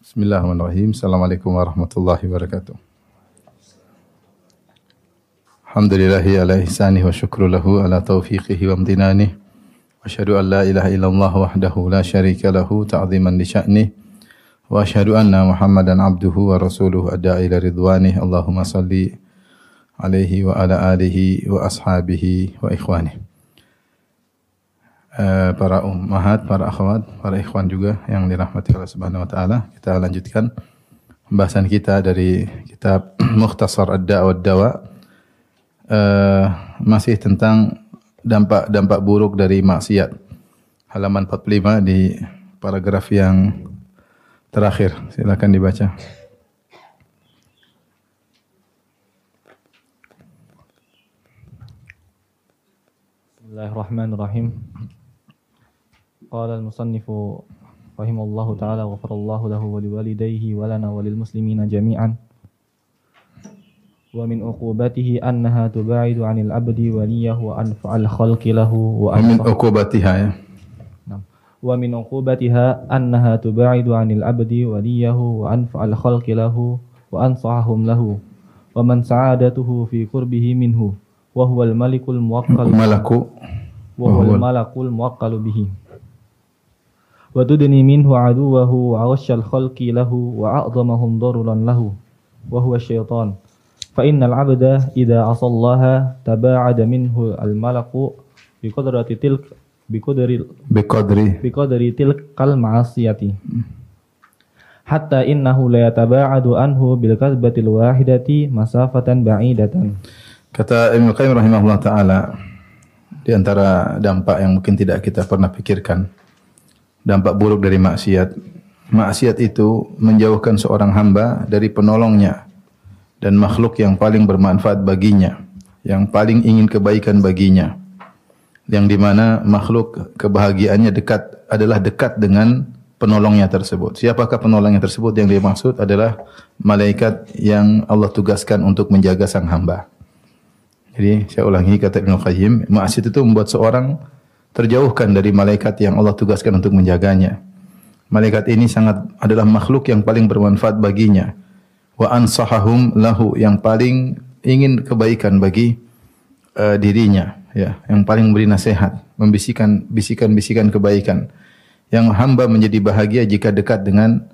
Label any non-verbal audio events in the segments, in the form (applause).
بسم الله الرحمن الرحيم السلام عليكم ورحمة الله وبركاته الحمد لله على إحسانه وشكر له على توفيقه وامتنانه وأشهد أن لا إله إلا الله وحده لا شريك له تعظيما لشأنه وأشهد أن محمدا عبده ورسوله أدى إلى رضوانه اللهم صل عليه وعلى آله وأصحابه وإخوانه Uh, para ummahat, para akhwat, para ikhwan juga yang dirahmati Allah Subhanahu wa taala. Kita lanjutkan pembahasan kita dari kitab (clears throat) Mukhtasar Ad-Da' Dawa. Uh, masih tentang dampak-dampak buruk dari maksiat. Halaman 45 di paragraf yang terakhir. Silakan dibaca. Bismillahirrahmanirrahim. قال المصنف رحمه الله تعالى غفر الله له ولوالديه ولنا وللمسلمين جميعا. ومن عقوبته أنها تباعد عن العبد وليه وأنفع الخلق له ومن عقوبتها نعم. ومن عقوبتها أنها تباعد عن العبد وليه وأنفع الخلق له وأنصحهم له. ومن سعادته في قربه منه وهو الملك الموكل وهو الملك الموكل به. وتدني منه عدوه وعوش الخلق له وأعظمهم ضررا له وهو الشيطان فإن العبد إذا عصى الله تباعد منه الملك بقدرة تلك بقدر بقدر بقدر تلك المعصية حتى إنه لا يتباعد عنه بالكذبة الواحدة مسافة بعيدة Kata Ibnu Qayyim rahimahullah taala di antara dampak yang mungkin tidak kita pernah pikirkan dampak buruk dari maksiat. Maksiat itu menjauhkan seorang hamba dari penolongnya dan makhluk yang paling bermanfaat baginya, yang paling ingin kebaikan baginya. Yang di mana makhluk kebahagiaannya dekat adalah dekat dengan penolongnya tersebut. Siapakah penolongnya tersebut yang dimaksud adalah malaikat yang Allah tugaskan untuk menjaga sang hamba. Jadi saya ulangi kata Ibnu Qayyim, maksiat itu membuat seorang terjauhkan dari malaikat yang Allah tugaskan untuk menjaganya. Malaikat ini sangat adalah makhluk yang paling bermanfaat baginya. Wa ansahahum lahu yang paling ingin kebaikan bagi uh, dirinya, ya, yang paling memberi nasihat, membisikkan bisikan-bisikan kebaikan. Yang hamba menjadi bahagia jika dekat dengan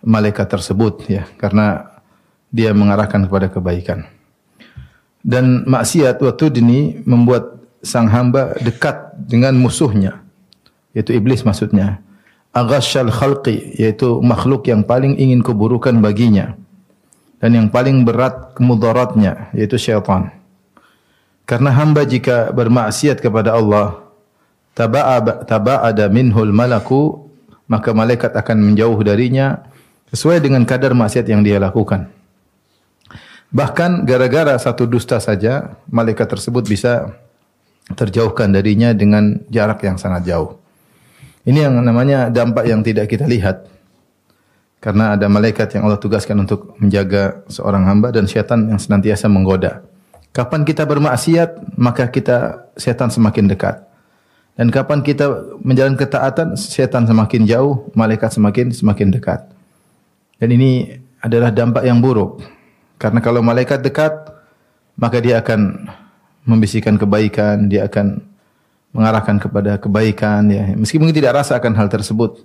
malaikat tersebut, ya, karena dia mengarahkan kepada kebaikan. Dan maksiat waktu ini membuat sang hamba dekat dengan musuhnya, yaitu iblis maksudnya. Aghasyal khalqi, yaitu makhluk yang paling ingin keburukan baginya. Dan yang paling berat kemudaratnya, yaitu syaitan. Karena hamba jika bermaksiat kepada Allah, taba'ada minhul malaku, maka malaikat akan menjauh darinya sesuai dengan kadar maksiat yang dia lakukan. Bahkan gara-gara satu dusta saja, malaikat tersebut bisa terjauhkan darinya dengan jarak yang sangat jauh. Ini yang namanya dampak yang tidak kita lihat. Karena ada malaikat yang Allah tugaskan untuk menjaga seorang hamba dan syaitan yang senantiasa menggoda. Kapan kita bermaksiat, maka kita setan semakin dekat. Dan kapan kita menjalankan ketaatan, setan semakin jauh, malaikat semakin semakin dekat. Dan ini adalah dampak yang buruk. Karena kalau malaikat dekat, maka dia akan membisikkan kebaikan, dia akan mengarahkan kepada kebaikan ya. Meskipun kita tidak rasa akan hal tersebut.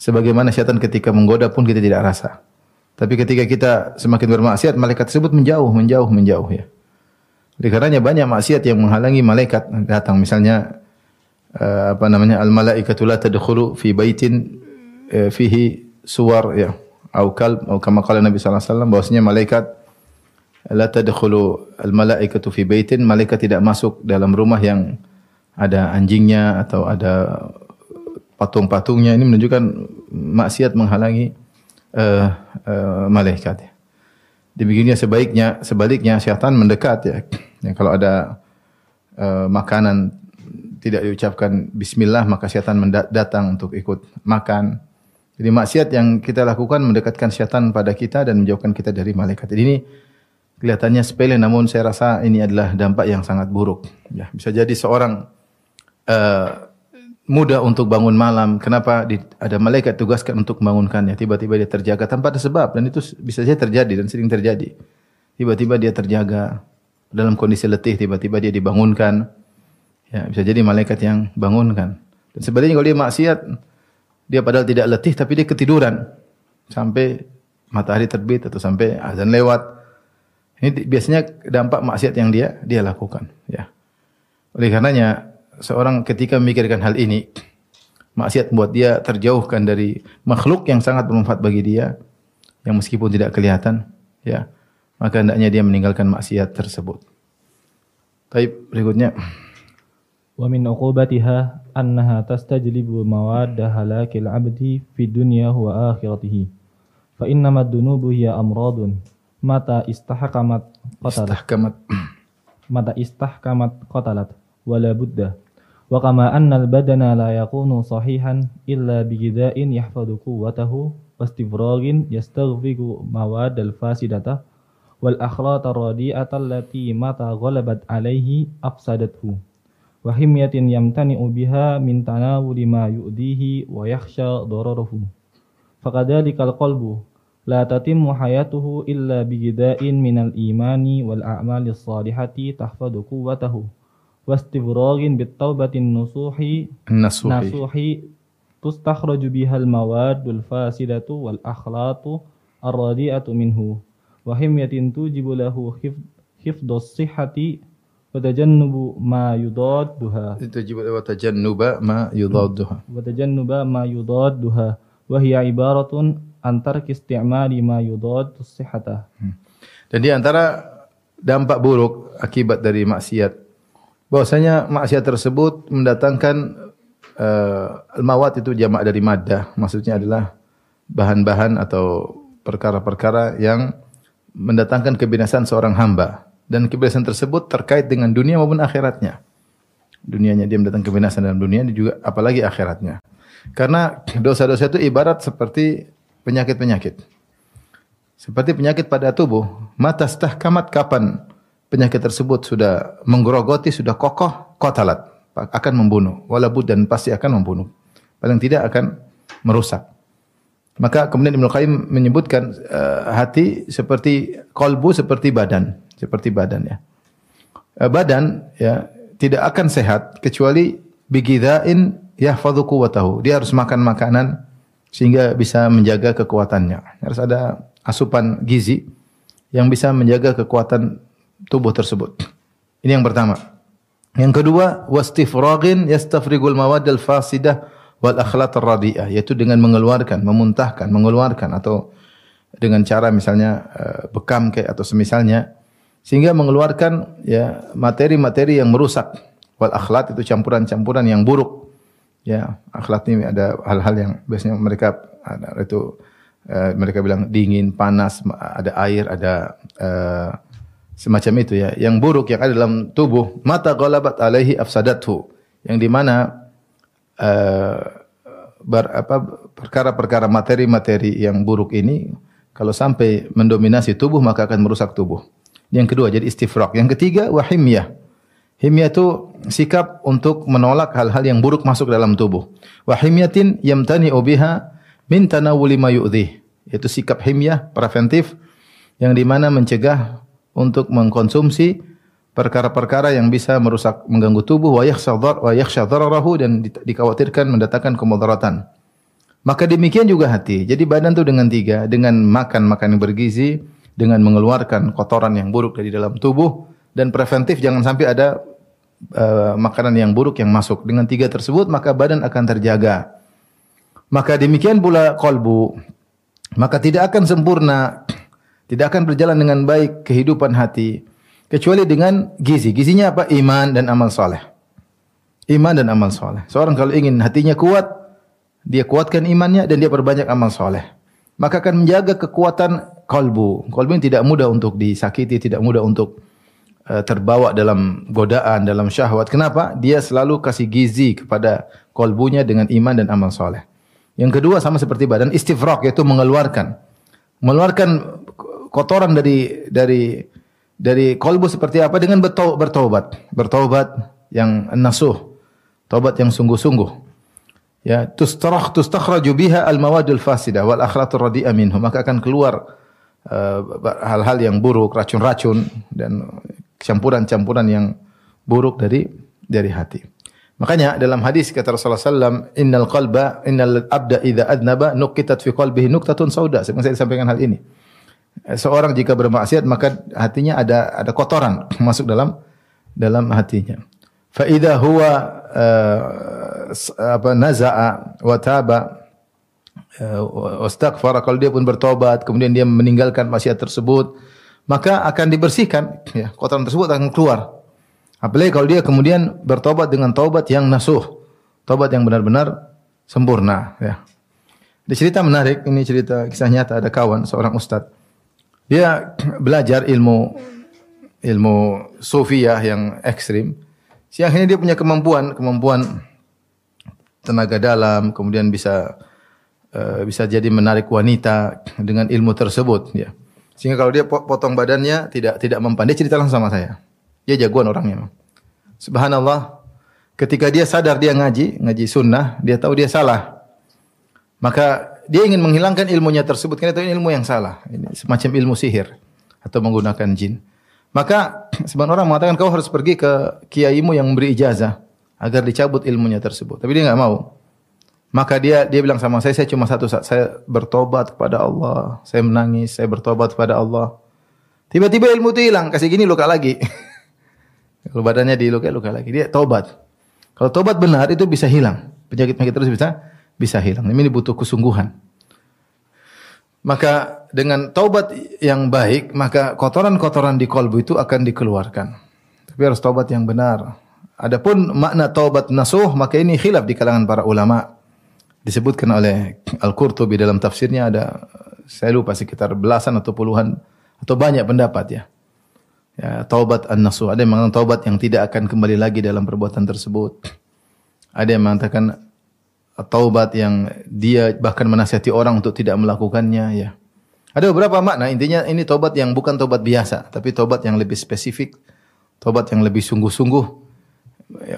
Sebagaimana syaitan ketika menggoda pun kita tidak rasa. Tapi ketika kita semakin bermaksiat, malaikat tersebut menjauh, menjauh, menjauh ya. Oleh karenanya banyak maksiat yang menghalangi malaikat datang. Misalnya uh, apa namanya al malaikatu la tadkhulu fi baitin uh, fihi suwar ya, au kalb, au kama qala Nabi sallallahu alaihi wasallam bahwasanya malaikat la tadkhulu al malaikatu fi baitin. Malaikat tidak masuk dalam rumah yang ada anjingnya atau ada patung-patungnya. Ini menunjukkan maksiat menghalangi uh, uh, malaikat. Demikiannya sebaiknya sebaliknya syaitan mendekat ya, ya kalau ada uh, makanan tidak diucapkan bismillah maka syaitan datang untuk ikut makan. Jadi maksiat yang kita lakukan mendekatkan syaitan pada kita dan menjauhkan kita dari malaikat. Jadi ini kelihatannya sepele namun saya rasa ini adalah dampak yang sangat buruk. Ya, bisa jadi seorang uh, mudah untuk bangun malam. Kenapa di, ada malaikat tugaskan untuk membangunkannya. Tiba-tiba dia terjaga tanpa ada sebab dan itu bisa saja terjadi dan sering terjadi. Tiba-tiba dia terjaga dalam kondisi letih, tiba-tiba dia dibangunkan. Ya, bisa jadi malaikat yang bangunkan. Dan sebenarnya kalau dia maksiat, dia padahal tidak letih tapi dia ketiduran sampai matahari terbit atau sampai azan lewat. Ini biasanya dampak maksiat yang dia dia lakukan, ya. Oleh karenanya seorang ketika memikirkan hal ini, maksiat membuat dia terjauhkan dari makhluk yang sangat bermanfaat bagi dia, yang meskipun tidak kelihatan, ya, maka hendaknya dia meninggalkan maksiat tersebut. Baik, berikutnya. Wa min uqubatiha annaha tastajlibu mawad halakil abdi fi dunya wa akhiratihi. Fa innama ad-dunubu hiya amradun mata istahkamat qatalat. Istahkamat. Mata istahkamat qatalat. Wala budda. Wa kama anna al-badana la yakunu sahihan illa bighidain yahfadu quwwatahu wastibragin yastaghfiqu mawad al-fasidata wal akhlat ar-radi'ata allati mata ghalabat alaihi afsadathu wa himyatin yamtani'u biha min tanawuli ma yu'dihi wa yakhsha dararahu al-qalbu لا تتم حياته إلا بغذاء من الإيمان والأعمال الصالحة تحفظ قوته واستفراغ بالتوبة النصوح النصوح. نصوح تستخرج بها المواد الفاسدة والأخلاط الرديئة منه وحمية توجب له حفظ الصحة وتجنب ما يضادها. وتجنب ما يضادها. وتجنب ما يضادها وهي عبارة antar kistiama ma yudad sihata. Hmm. Jadi antara dampak buruk akibat dari maksiat bahwasanya maksiat tersebut mendatangkan uh, al-mawat itu jamak dari mada. maksudnya adalah bahan-bahan atau perkara-perkara yang mendatangkan kebinasan seorang hamba dan kebinasan tersebut terkait dengan dunia maupun akhiratnya. Dunianya dia mendatangkan kebinasan dalam dunia dia juga apalagi akhiratnya. Karena dosa-dosa itu ibarat seperti penyakit-penyakit. Seperti penyakit pada tubuh, mata kamat kapan penyakit tersebut sudah menggerogoti, sudah kokoh, kotalat. Akan membunuh. Walaupun dan pasti akan membunuh. Paling tidak akan merusak. Maka kemudian Ibnu Qayyim menyebutkan uh, hati seperti kolbu seperti badan, seperti badan ya. Uh, badan ya tidak akan sehat kecuali bigidain yahfadhu quwwatahu. Dia harus makan makanan sehingga bisa menjaga kekuatannya. Harus ada asupan gizi yang bisa menjaga kekuatan tubuh tersebut. Ini yang pertama. Yang kedua, wastifragin yastafrigul mawad al-fasidah wal akhlaq ar-radi'ah, yaitu dengan mengeluarkan, memuntahkan, mengeluarkan atau dengan cara misalnya eh, bekam kayak atau semisalnya sehingga mengeluarkan ya materi-materi yang merusak wal akhlaq itu campuran-campuran yang buruk. Ya, akhlak ini ada hal-hal yang biasanya mereka ada itu uh, mereka bilang dingin, panas, ada air, ada uh, semacam itu ya, yang buruk yang ada dalam tubuh, mata ghalabat alaihi afsadathu, yang di mana uh, perkara-perkara materi-materi yang buruk ini kalau sampai mendominasi tubuh maka akan merusak tubuh. Yang kedua jadi istifrak. Yang ketiga wahimiyah. Himyah itu sikap untuk menolak hal-hal yang buruk masuk dalam tubuh. Wahimyatin yamtani biha min tanawuli ma yu'dhih. Itu sikap himyah preventif yang di mana mencegah untuk mengkonsumsi perkara-perkara yang bisa merusak mengganggu tubuh wa yakhshadar wa yakhshadarahu dan dikhawatirkan mendatangkan kemudaratan. Maka demikian juga hati. Jadi badan itu dengan tiga, dengan makan makan yang bergizi, dengan mengeluarkan kotoran yang buruk dari dalam tubuh dan preventif jangan sampai ada uh, makanan yang buruk yang masuk. Dengan tiga tersebut maka badan akan terjaga. Maka demikian pula kolbu. Maka tidak akan sempurna tidak akan berjalan dengan baik kehidupan hati kecuali dengan gizi. Gizinya apa? Iman dan amal soleh. Iman dan amal soleh. Seorang kalau ingin hatinya kuat, dia kuatkan imannya dan dia perbanyak amal soleh. Maka akan menjaga kekuatan kolbu. Kolbu ini tidak mudah untuk disakiti, tidak mudah untuk terbawa dalam godaan, dalam syahwat. Kenapa? Dia selalu kasih gizi kepada kolbunya dengan iman dan amal soleh. Yang kedua sama seperti badan istifrak yaitu mengeluarkan mengeluarkan kotoran dari dari dari kolbu seperti apa dengan bertaubat bertaubat yang nasuh taubat yang sungguh-sungguh ya tustarah tustakhraju biha al mawadul fasidah wal akhlaqur radi'ah minhu maka akan keluar uh, hal-hal uh, yang buruk racun-racun dan campuran-campuran yang buruk dari dari hati. Makanya dalam hadis kata Rasulullah sallam innal qalba innal abda idza adnaba nuqitat fi qalbihi nuqtatun sauda. Saya sampaikan hal ini. Seorang jika bermaksiat maka hatinya ada ada kotoran (laughs) masuk dalam dalam hatinya. Fa idza huwa uh, apa naza'a wa taba uh, kalau dia pun bertobat kemudian dia meninggalkan maksiat tersebut maka akan dibersihkan. Ya kotoran tersebut akan keluar. Apalagi kalau dia kemudian bertobat dengan taubat yang nasuh taubat yang benar-benar sempurna ya. Di cerita menarik ini cerita kisah nyata ada kawan seorang ustadz. Dia (clears throat) belajar ilmu ilmu sufiyah yang ekstrim. Si akhirnya dia punya kemampuan, kemampuan tenaga dalam, kemudian bisa uh, bisa jadi menarik wanita dengan ilmu tersebut, ya. Sehingga kalau dia potong badannya tidak tidak mempan, dia cerita langsung sama saya. Dia jagoan orangnya. Subhanallah, ketika dia sadar dia ngaji, ngaji sunnah, dia tahu dia salah. Maka dia ingin menghilangkan ilmunya tersebut karena itu ilmu yang salah. Ini semacam ilmu sihir atau menggunakan jin. Maka (clears throat) sebagian orang mengatakan kau harus pergi ke kiaimu yang memberi ijazah agar dicabut ilmunya tersebut. Tapi dia nggak mau. Maka dia dia bilang sama saya, saya cuma satu saat saya bertobat kepada Allah, saya menangis, saya bertobat kepada Allah. Tiba-tiba ilmu itu hilang, kasih gini luka lagi. (laughs) Kalau badannya diluka, luka lagi. Dia tobat. Kalau tobat benar itu bisa hilang. Penyakit-penyakit terus bisa bisa hilang. Ini butuh kesungguhan. Maka dengan taubat yang baik, maka kotoran-kotoran di kolbu itu akan dikeluarkan. Tapi harus taubat yang benar. Adapun makna taubat nasuh, maka ini khilaf di kalangan para ulama. Disebutkan oleh Al-Qurtubi dalam tafsirnya ada saya lupa sekitar belasan atau puluhan atau banyak pendapat ya. Ya, taubat an-nasuh. Ada yang mengatakan taubat yang tidak akan kembali lagi dalam perbuatan tersebut. Ada yang mengatakan taubat yang dia bahkan menasihati orang untuk tidak melakukannya ya. Ada beberapa makna intinya ini taubat yang bukan taubat biasa tapi taubat yang lebih spesifik, taubat yang lebih sungguh-sungguh.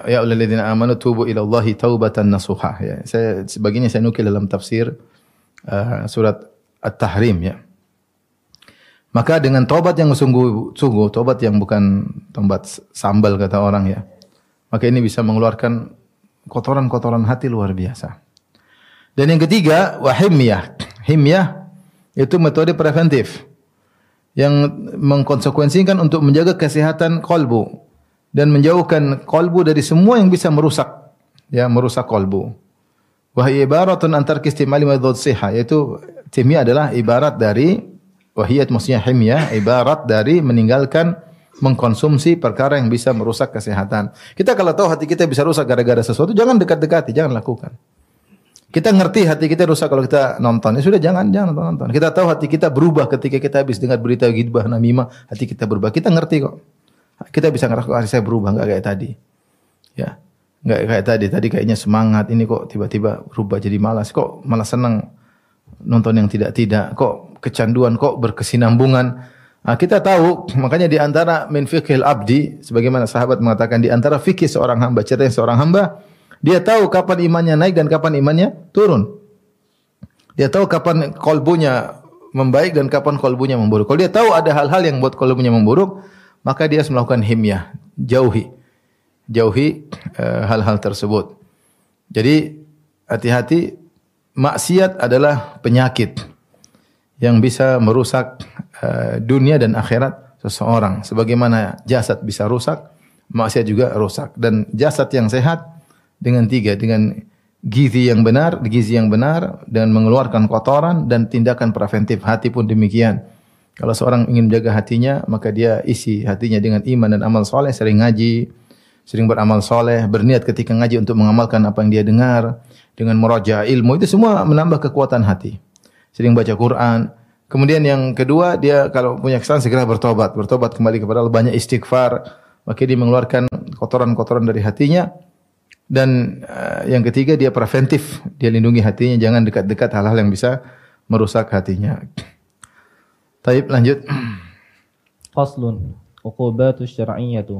Ya alladzina amanu tubu ila Allahi taubatan nasuha ya. Saya sebagiannya saya nukil dalam tafsir uh, surat At-Tahrim ya. Maka dengan taubat yang sungguh-sungguh, taubat yang bukan taubat sambal kata orang ya. Maka ini bisa mengeluarkan kotoran-kotoran hati luar biasa. Dan yang ketiga, wahimiyah. Himyah itu metode preventif yang mengkonsekuensikan untuk menjaga kesehatan kolbu dan menjauhkan kolbu dari semua yang bisa merusak ya merusak kolbu. Wahai ibaratun antar kistimali madhud siha yaitu timia adalah ibarat dari wahiyat maksudnya himyah ibarat dari meninggalkan mengkonsumsi perkara yang bisa merusak kesehatan. Kita kalau tahu hati kita bisa rusak gara-gara sesuatu, jangan dekat-dekati, jangan lakukan. Kita ngerti hati kita rusak kalau kita nonton. Ya sudah jangan jangan nonton. nonton. Kita tahu hati kita berubah ketika kita habis dengar berita ghibah namimah, hati kita berubah. Kita ngerti kok. Kita bisa ngerasa saya berubah enggak kayak tadi. Ya. Enggak kayak tadi. Tadi kayaknya semangat, ini kok tiba-tiba berubah jadi malas. Kok malah senang nonton yang tidak-tidak. Kok kecanduan, kok berkesinambungan. Nah, kita tahu makanya di antara min fiqhil abdi sebagaimana sahabat mengatakan di antara fikih seorang hamba, cerdas seorang hamba, dia tahu kapan imannya naik dan kapan imannya turun. Dia tahu kapan kolbunya membaik dan kapan kolbunya memburuk. Kalau dia tahu ada hal-hal yang buat kolbunya memburuk, maka dia harus melakukan himyah, jauhi. Jauhi eh, hal-hal uh, tersebut. Jadi hati-hati maksiat adalah penyakit yang bisa merusak uh, dunia dan akhirat seseorang. Sebagaimana jasad bisa rusak, maksiat juga rusak. Dan jasad yang sehat dengan tiga, dengan gizi yang benar, gizi yang benar, dan mengeluarkan kotoran dan tindakan preventif. Hati pun demikian. Kalau seorang ingin menjaga hatinya, maka dia isi hatinya dengan iman dan amal soleh, sering ngaji, sering beramal soleh, berniat ketika ngaji untuk mengamalkan apa yang dia dengar, dengan meroja ilmu, itu semua menambah kekuatan hati. Sering baca Quran. Kemudian yang kedua dia kalau punya kesalahan segera bertobat, bertobat kembali kepada Allah. Banyak istighfar, maka dia mengeluarkan kotoran-kotoran dari hatinya. Dan uh, yang ketiga dia preventif, dia lindungi hatinya. Jangan dekat-dekat hal-hal yang bisa merusak hatinya. Taib lanjut. Faslun uqubatu syar'iyyatu.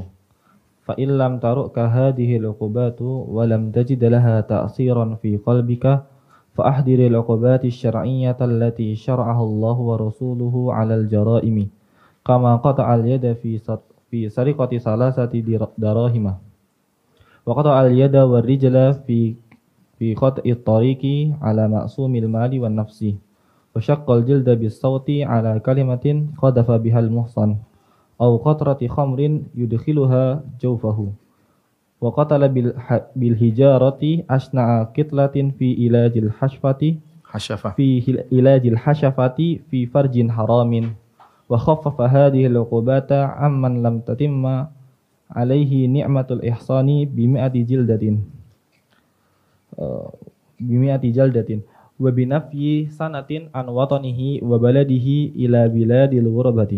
Fa illam taruka hadhihi al-uqubatu wa lam tajid laha ta'siran fi qalbika fa ahdir al-uqubati syar'iyyata allati syara'aha Allah wa rasuluhu 'ala al-jara'imi kama qata' al-yada fi fi sariqati salasati darahima. Wa qata' al-yada wa rijla fi fi qat'i at-tariqi 'ala ma'sumil mali wan nafsi. وشق الجلد بالصوت على كلمة قذف بها المحصن أو قطرة خمر يدخلها جوفه. وقتل بالهجارة أشنع كتلة في علاج الحشفة حشفة. في علاج الحشفة في فرج حرام. وخفف هذه العقوبات عمن لم تتم عليه نعمة الإحصان بمئة جلدة. بمئة جلدة. وبنفي سنة عن وطنه وبلده إلى بلاد الغربة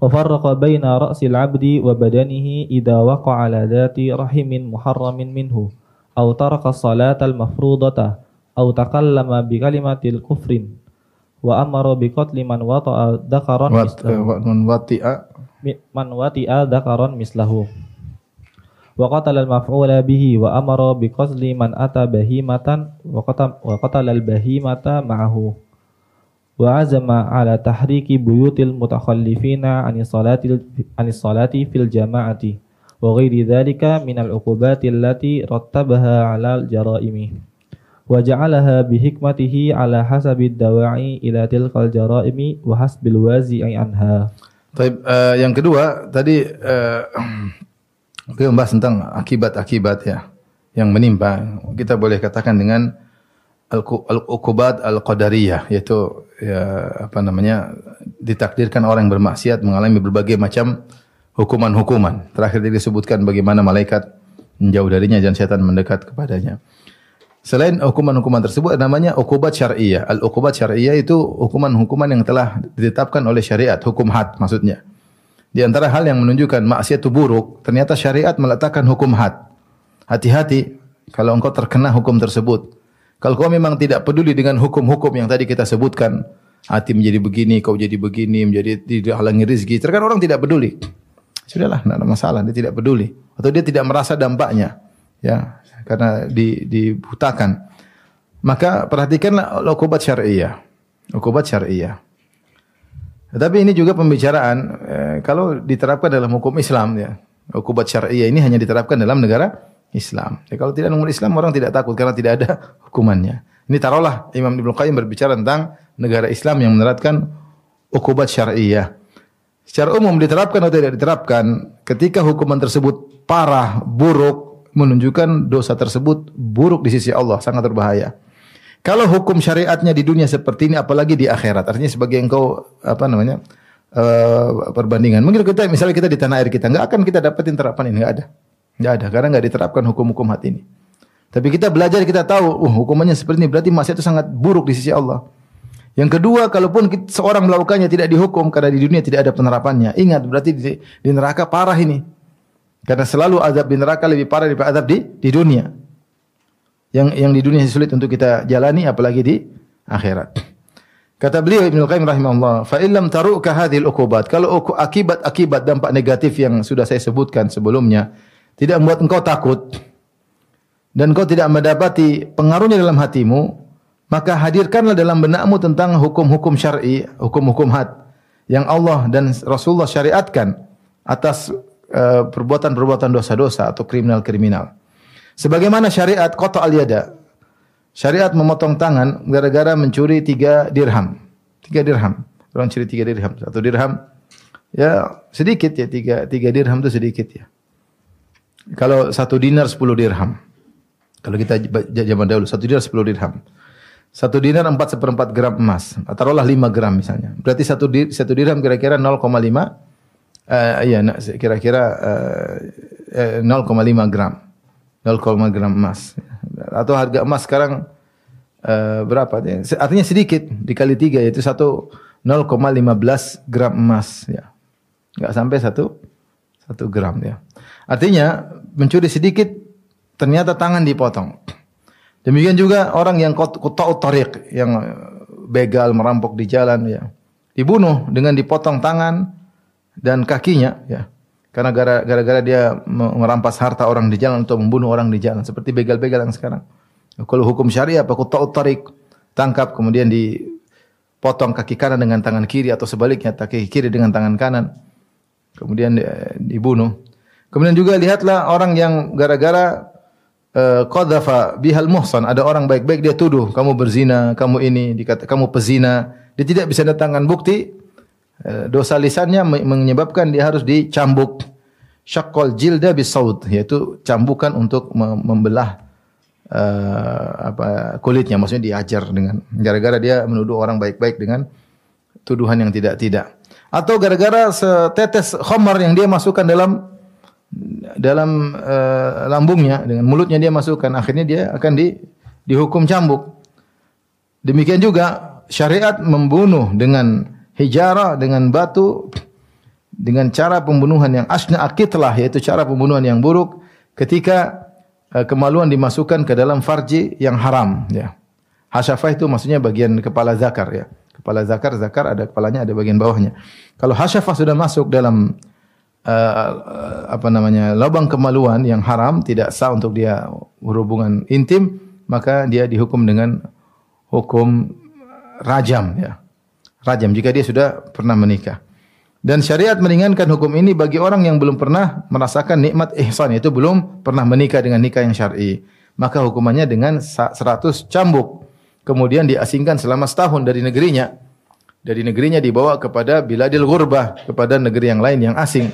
وفرق بين رأس العبد وبدنه إذا وقع على ذات رحم محرم منه أو ترك الصلاة المفروضة أو تكلم بكلمة الكفر وأمر بقتل من wa qatala al-maf'ula bihi wa amara bi qasli man ata bahimatan wa qatala al-bahimata ma'ahu wa azama ala tahriki buyutil mutakhallifina anis salati anis salati fil jama'ati wa ghairi dzalika minal uqubati allati rattabaha ala al-jara'imi wa ja'alaha bi hikmatihi ala hasabid dawa'i ila tilkal jara'imi wa hasbil wazi'i anha. Taib, uh, yang kedua tadi uh, kita membahas tentang akibat-akibat ya yang menimpa. Kita boleh katakan dengan al-uqubat al-qadariyah yaitu ya apa namanya ditakdirkan orang yang bermaksiat mengalami berbagai macam hukuman-hukuman. Terakhir disebutkan bagaimana malaikat menjauh darinya dan setan mendekat kepadanya. Selain hukuman-hukuman tersebut namanya uqubat syariah. Al-uqubat syariah itu hukuman-hukuman yang telah ditetapkan oleh syariat, hukum had maksudnya. Di antara hal yang menunjukkan maksiat itu buruk, ternyata syariat meletakkan hukum had. Hati-hati kalau engkau terkena hukum tersebut. Kalau kau memang tidak peduli dengan hukum-hukum yang tadi kita sebutkan, hati menjadi begini, kau jadi begini, menjadi tidak halangi rezeki. Terkadang orang tidak peduli. Sudahlah, tidak ada masalah, dia tidak peduli atau dia tidak merasa dampaknya, ya, karena di, dibutakan. Maka perhatikanlah ukubat syariah. Ukubat syariah. Tetapi ini juga pembicaraan eh, kalau diterapkan dalam hukum Islam ya. Ukubat syariah ini hanya diterapkan dalam negara Islam. Ya, kalau tidak umat Islam orang tidak takut karena tidak ada (laughs) hukumannya. Ini taruhlah Imam Ibnu Qayyim berbicara tentang negara Islam yang menerapkan ukubat syariah. Secara umum diterapkan atau tidak diterapkan, ketika hukuman tersebut parah, buruk, menunjukkan dosa tersebut buruk di sisi Allah, sangat berbahaya. Kalau hukum syariatnya di dunia seperti ini, apalagi di akhirat, artinya sebagai engkau apa namanya uh, perbandingan. Mungkin kita misalnya kita di tanah air kita, nggak akan kita dapetin terapan ini, nggak ada. Enggak ada karena enggak diterapkan hukum-hukum hati ini. Tapi kita belajar kita tahu, uh, hukumannya seperti ini berarti maksiat itu sangat buruk di sisi Allah. Yang kedua, kalaupun kita, seorang melakukannya tidak dihukum karena di dunia tidak ada penerapannya. Ingat berarti di, di neraka parah ini. Karena selalu azab di neraka lebih parah daripada azab di di dunia. Yang yang di dunia sulit untuk kita jalani apalagi di akhirat. Kata beliau Ibnu Qayyim rahimahullah, "Fa illam taruka hadhil uqubat." Kalau akibat-akibat dampak negatif yang sudah saya sebutkan sebelumnya, tidak membuat engkau takut dan engkau tidak mendapati pengaruhnya dalam hatimu, maka hadirkanlah dalam benakmu tentang hukum-hukum syar'i, hukum-hukum had yang Allah dan Rasulullah syariatkan atas eh, perbuatan-perbuatan dosa-dosa atau kriminal-kriminal. Sebagaimana syariat qata al-yada. Syariat memotong tangan gara-gara mencuri tiga dirham. Tiga dirham. Orang curi tiga dirham. Satu dirham ya sedikit ya tiga tiga dirham itu sedikit ya. Kalau satu dinar sepuluh dirham. Kalau kita zaman dahulu satu dinar sepuluh dirham. Satu dinar empat seperempat gram emas. Taruhlah lima gram misalnya. Berarti satu dir, satu dirham kira-kira 0,5 uh, iya kira-kira uh, 0,5 gram. 0,5 gram emas. Atau harga emas sekarang uh, berapa? Artinya sedikit dikali tiga yaitu satu 0,15 gram emas ya. Enggak sampai satu satu gram ya. Artinya mencuri sedikit ternyata tangan dipotong. Demikian juga orang yang kota tariq yang begal merampok di jalan ya. Dibunuh dengan dipotong tangan dan kakinya ya. Karena gara-gara dia merampas harta orang di jalan atau membunuh orang di jalan seperti begal-begal yang sekarang. Kalau hukum syariah apa ta'ut tarik tangkap kemudian dipotong kaki kanan dengan tangan kiri atau sebaliknya kaki kiri dengan tangan kanan kemudian eh, dibunuh. Kemudian juga lihatlah orang yang gara-gara uh, qadhafa bihal muhsan, ada orang baik-baik dia tuduh kamu berzina, kamu ini dikata kamu pezina, dia tidak bisa datangkan bukti, dosa lisannya menyebabkan dia harus dicambuk syaqqal jilda bisaud, yaitu cambukan untuk membelah uh, apa kulitnya, maksudnya diajar dengan gara-gara dia menuduh orang baik-baik dengan tuduhan yang tidak-tidak. Atau gara-gara setetes khamar yang dia masukkan dalam dalam uh, lambungnya dengan mulutnya dia masukkan akhirnya dia akan di dihukum cambuk. Demikian juga syariat membunuh dengan hijara dengan batu dengan cara pembunuhan yang asna akitlah yaitu cara pembunuhan yang buruk ketika uh, kemaluan dimasukkan ke dalam farji yang haram ya. Hasyafah itu maksudnya bagian kepala zakar ya. Kepala zakar zakar ada kepalanya ada bagian bawahnya. Kalau hasyafah sudah masuk dalam uh, apa namanya lubang kemaluan yang haram tidak sah untuk dia berhubungan intim maka dia dihukum dengan hukum rajam ya rajam jika dia sudah pernah menikah. Dan syariat meringankan hukum ini bagi orang yang belum pernah merasakan nikmat ihsan yaitu belum pernah menikah dengan nikah yang syar'i. Maka hukumannya dengan 100 cambuk. Kemudian diasingkan selama setahun dari negerinya. Dari negerinya dibawa kepada biladil ghurbah kepada negeri yang lain yang asing.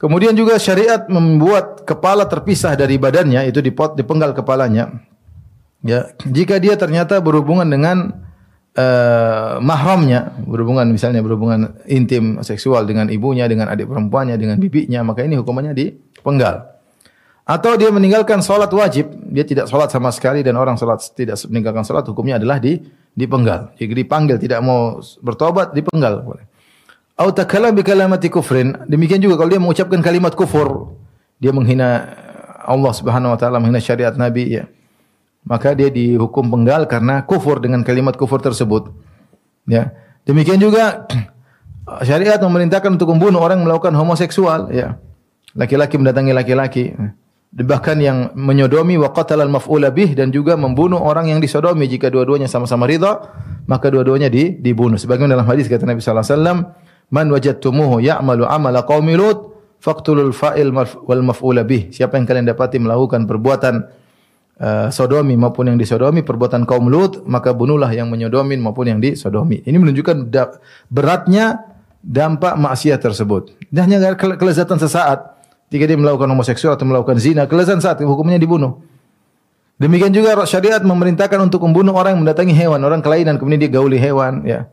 Kemudian juga syariat membuat kepala terpisah dari badannya, itu dipot dipenggal kepalanya. Ya, jika dia ternyata berhubungan dengan uh, mahramnya, berhubungan misalnya berhubungan intim seksual dengan ibunya, dengan adik perempuannya, dengan bibinya, maka ini hukumannya dipenggal. Atau dia meninggalkan sholat wajib, dia tidak sholat sama sekali dan orang sholat tidak meninggalkan sholat, hukumnya adalah di dipenggal. Jadi dipanggil tidak mau bertobat, dipenggal. Boleh. Au takalam bi kufrin. Demikian juga kalau dia mengucapkan kalimat kufur, dia menghina Allah Subhanahu wa taala, menghina syariat Nabi ya. Maka dia dihukum penggal karena kufur dengan kalimat kufur tersebut. Ya. Demikian juga (clears throat) syariat memerintahkan untuk membunuh orang yang melakukan homoseksual ya. Laki-laki mendatangi laki-laki. Bahkan yang menyodomi wa maf'ula bih dan juga membunuh orang yang disodomi jika dua-duanya sama-sama ridha, maka dua-duanya dibunuh. Sebagaimana dalam hadis kata Nabi sallallahu alaihi wasallam, Man wajadtumuhu ya'malu amala qaumi Lut faqtulul fa'il wal maf'ula bih. Siapa yang kalian dapati melakukan perbuatan uh, sodomi maupun yang disodomi, perbuatan kaum Lut, maka bunuhlah yang menyodomin maupun yang disodomi. Ini menunjukkan beratnya dampak maksiat tersebut. Dan hanya kelezatan sesaat. Jika dia melakukan homoseksual atau melakukan zina, kelezatan saat hukumnya dibunuh. Demikian juga syariat memerintahkan untuk membunuh orang yang mendatangi hewan, orang kelainan kemudian dia gauli hewan, ya.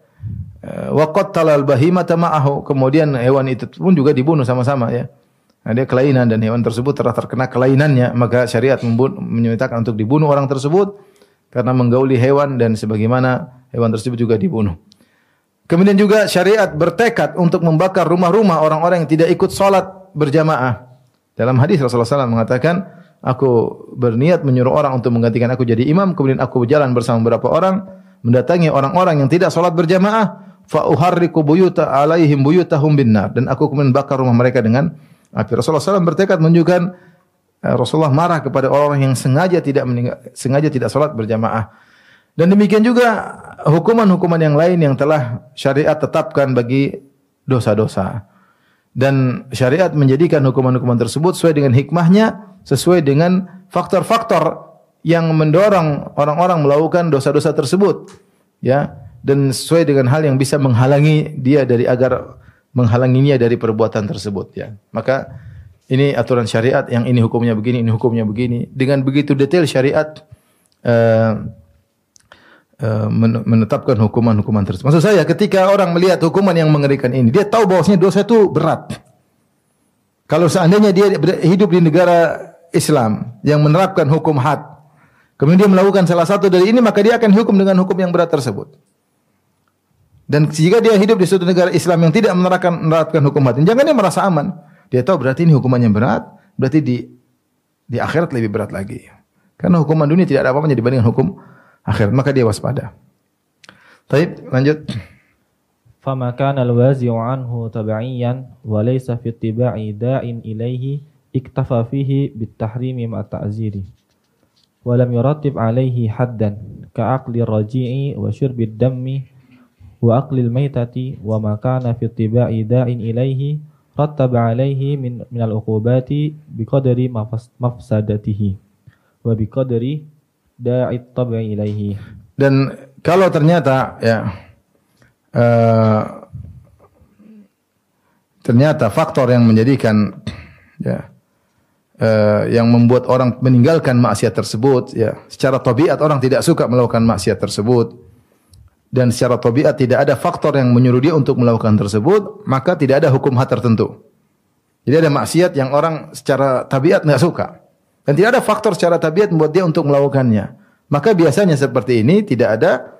Eh, wa qattalal bahimata ma'ahu. Kemudian hewan itu pun juga dibunuh sama-sama ya. Nah, dia kelainan dan hewan tersebut telah terkena kelainannya, maka syariat menyatakan untuk dibunuh orang tersebut karena menggauli hewan dan sebagaimana hewan tersebut juga dibunuh. Kemudian juga syariat bertekad untuk membakar rumah-rumah orang-orang yang tidak ikut salat berjamaah. Dalam hadis Rasulullah SAW mengatakan, aku berniat menyuruh orang untuk menggantikan aku jadi imam, kemudian aku berjalan bersama beberapa orang, mendatangi orang-orang yang tidak salat berjamaah, fa uharriku buyuta alaihim buyutahum binnar dan aku kemudian bakar rumah mereka dengan api. Rasulullah SAW bertekad menunjukkan eh, Rasulullah marah kepada orang yang sengaja tidak sengaja tidak salat berjamaah. Dan demikian juga hukuman-hukuman yang lain yang telah syariat tetapkan bagi dosa-dosa. Dan syariat menjadikan hukuman-hukuman tersebut sesuai dengan hikmahnya, sesuai dengan faktor-faktor yang mendorong orang-orang melakukan dosa-dosa tersebut. Ya, dan sesuai dengan hal yang bisa menghalangi dia dari agar menghalanginya dari perbuatan tersebut ya. Maka ini aturan syariat yang ini hukumnya begini, ini hukumnya begini. Dengan begitu detail syariat uh, uh, menetapkan hukuman-hukuman tersebut. Maksud saya ketika orang melihat hukuman yang mengerikan ini, dia tahu bahwasanya dosa itu berat. Kalau seandainya dia hidup di negara Islam yang menerapkan hukum had, kemudian dia melakukan salah satu dari ini, maka dia akan hukum dengan hukum yang berat tersebut. Dan jika dia hidup di suatu negara Islam yang tidak menerapkan, menerapkan hukum mati, jangan dia merasa aman. Dia tahu berarti ini hukumannya berat, berarti di di akhirat lebih berat lagi. Karena hukuman dunia tidak ada apa-apanya dibandingkan hukum akhirat, maka dia waspada. Baik, lanjut. فما كان الوازع عنه تبعيا وليس في اتباع داع إليه اكتفى فيه بالتحريم مع التعزير ولم يرتب عليه حدا كعقل الرجيع وشرب الدم wa aqlil maitati wa ma kana fi tibai da'in ilaihi rattaba alaihi min min minal uqubati biqadari mafsadatihi wa bi qadri da'it tabi ilaihi. Dan kalau ternyata ya uh, ternyata faktor yang menjadikan ya uh, yang membuat orang meninggalkan maksiat tersebut ya secara tabiat orang tidak suka melakukan maksiat tersebut dan secara tabiat tidak ada faktor yang menyuruh dia untuk melakukan tersebut maka tidak ada hukum had tertentu. Jadi ada maksiat yang orang secara tabiat nggak suka dan tidak ada faktor secara tabiat membuat dia untuk melakukannya. Maka biasanya seperti ini tidak ada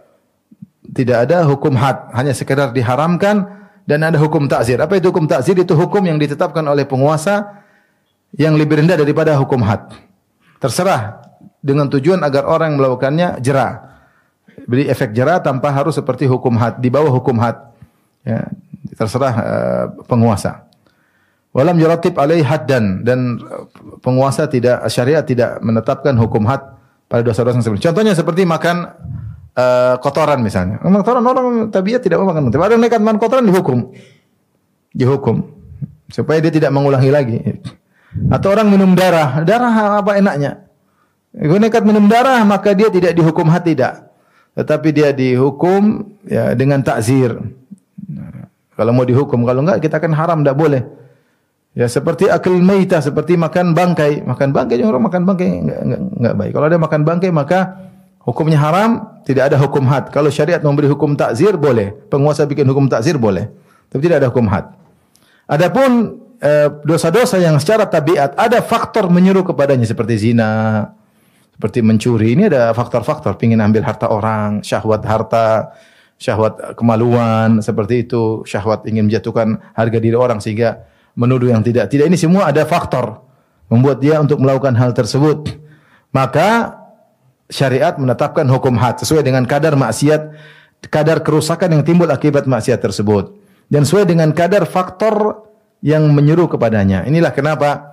tidak ada hukum had, hanya sekedar diharamkan dan ada hukum takzir. Apa itu hukum takzir? Itu hukum yang ditetapkan oleh penguasa yang lebih rendah daripada hukum had. Terserah dengan tujuan agar orang yang melakukannya jerah. Beri efek jerah tanpa harus seperti hukum had, di bawah hukum had. Ya, terserah uh, penguasa. Walam yuratib alaih haddan dan uh, penguasa tidak syariat tidak menetapkan hukum had pada dosa-dosa seperti Contohnya seperti makan uh, kotoran misalnya. Memang kotoran orang tabiat tidak makan. Tapi ada nekat makan kotoran dihukum. Dihukum supaya dia tidak mengulangi lagi. Atau orang minum darah, darah apa enaknya? Kalau nekat minum darah maka dia tidak dihukum had tidak. Tetapi dia dihukum ya dengan takzir. Kalau mau dihukum, kalau enggak kita akan haram tidak boleh. Ya seperti akil maita, seperti makan bangkai. Makan bangkai orang makan bangkai enggak, enggak, enggak baik. Kalau ada makan bangkai maka hukumnya haram, tidak ada hukum had. Kalau syariat memberi hukum takzir boleh. Penguasa bikin hukum takzir boleh. Tapi tidak ada hukum had. Adapun eh, dosa-dosa yang secara tabiat ada faktor menyuruh kepadanya seperti zina, seperti mencuri. Ini ada faktor-faktor, pingin ambil harta orang, syahwat harta, syahwat kemaluan, seperti itu, syahwat ingin menjatuhkan harga diri orang sehingga menuduh yang tidak. Tidak ini semua ada faktor membuat dia untuk melakukan hal tersebut. Maka syariat menetapkan hukum had sesuai dengan kadar maksiat, kadar kerusakan yang timbul akibat maksiat tersebut dan sesuai dengan kadar faktor yang menyuruh kepadanya. Inilah kenapa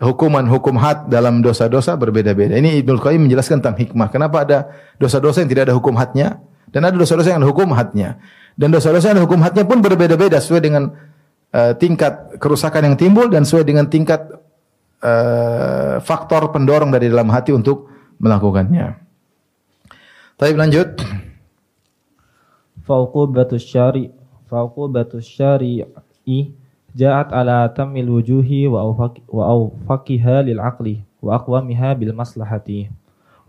hukuman hukum had dalam dosa-dosa berbeda-beda. Ini Ibnu Qayyim menjelaskan tentang hikmah. Kenapa ada dosa-dosa yang tidak ada hukum hadnya dan ada dosa-dosa yang ada hukum hadnya. Dan dosa-dosa yang ada hukum hadnya pun berbeda-beda sesuai dengan uh, tingkat kerusakan yang timbul dan sesuai dengan tingkat uh, faktor pendorong dari dalam hati untuk melakukannya. Tapi lanjut. Fauqubatus syari' fauqubatus syari'i ja'at ala tamil wujuhi wa awfaqiha lil aqli wa aqwamiha bil maslahati.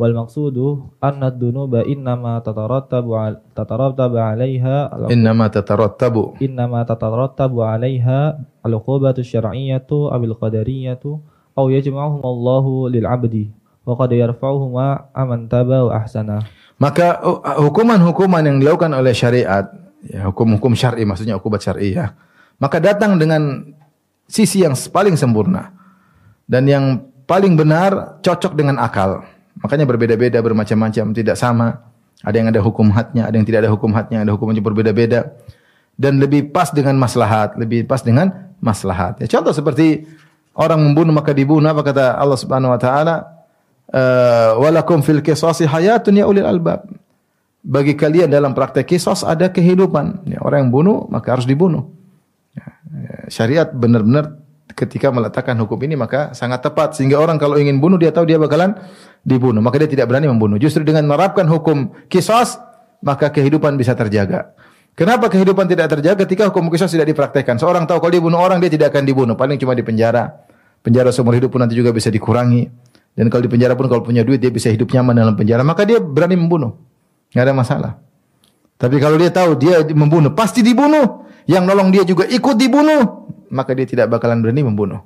Wal maqsudu anna ad-dunuba innama tatarattabu tatarattabu 'alaiha innama tatarattabu. innama tatarattabu 'alaiha al-uqubatu syar'iyyatu aw al-qadariyatu aw yajma'uhum Allahu lil 'abdi wa qad yarfa'uhuma aman taba wa ahsana. Maka uh, hukuman-hukuman yang dilakukan oleh syariat ya hukum-hukum syar'i maksudnya hukumat syar'iyah maka datang dengan sisi yang paling sempurna dan yang paling benar cocok dengan akal. Makanya berbeda-beda, bermacam-macam, tidak sama. Ada yang ada hukum hadnya, ada yang tidak ada hukum hadnya, ada hukumnya berbeda-beda dan lebih pas dengan maslahat, lebih pas dengan maslahat. Ya, contoh seperti orang membunuh maka dibunuh apa kata Allah Subhanahu wa taala? Eh, walakum fil qisasi hayatun ya ulil albab. Bagi kalian dalam praktek kisos ada kehidupan. Ya, orang yang bunuh maka harus dibunuh. Ya, ya, syariat benar-benar ketika meletakkan hukum ini maka sangat tepat sehingga orang kalau ingin bunuh dia tahu dia bakalan dibunuh maka dia tidak berani membunuh. Justru dengan menerapkan hukum kisos maka kehidupan bisa terjaga. Kenapa kehidupan tidak terjaga ketika hukum kisos tidak dipraktekkan? Seorang tahu kalau dia bunuh orang dia tidak akan dibunuh, paling cuma di penjara. Penjara seumur hidup pun nanti juga bisa dikurangi. Dan kalau di penjara pun kalau punya duit dia bisa hidup nyaman dalam penjara, maka dia berani membunuh. Enggak ada masalah. Tapi kalau dia tahu dia membunuh, pasti dibunuh. Yang nolong dia juga ikut dibunuh, maka dia tidak bakalan berani membunuh.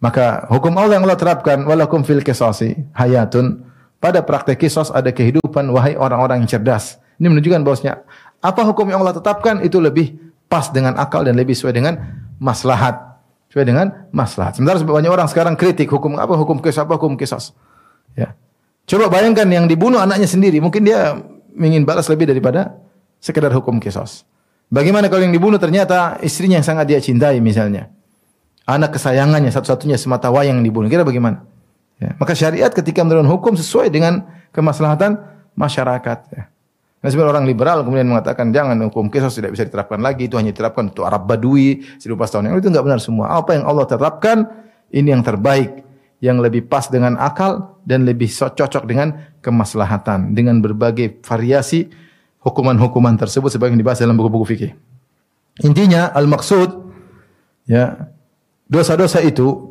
Maka hukum Allah yang Allah terapkan walakum fil qisasi hayatun pada praktek kisos ada kehidupan wahai orang-orang yang cerdas. Ini menunjukkan bahwasanya apa hukum yang Allah tetapkan itu lebih pas dengan akal dan lebih sesuai dengan maslahat. Sesuai dengan maslahat. Sementara banyak orang sekarang kritik hukum apa hukum kisos apa hukum kisos. Ya. Coba bayangkan yang dibunuh anaknya sendiri, mungkin dia ingin balas lebih daripada sekedar hukum kisos. Bagaimana kalau yang dibunuh ternyata istrinya yang sangat dia cintai misalnya. Anak kesayangannya satu-satunya semata wayang yang dibunuh. Kira bagaimana? Ya. Maka syariat ketika menurunkan hukum sesuai dengan kemaslahatan masyarakat. Ya. Nah, sebenarnya orang liberal kemudian mengatakan jangan hukum kisos tidak bisa diterapkan lagi itu hanya diterapkan untuk Arab Badui 14 tahun yang itu enggak benar semua. Apa yang Allah terapkan ini yang terbaik, yang lebih pas dengan akal dan lebih cocok dengan kemaslahatan dengan berbagai variasi hukuman-hukuman tersebut sebagai yang dibahas dalam buku-buku fikih. Intinya al-maksud ya dosa-dosa itu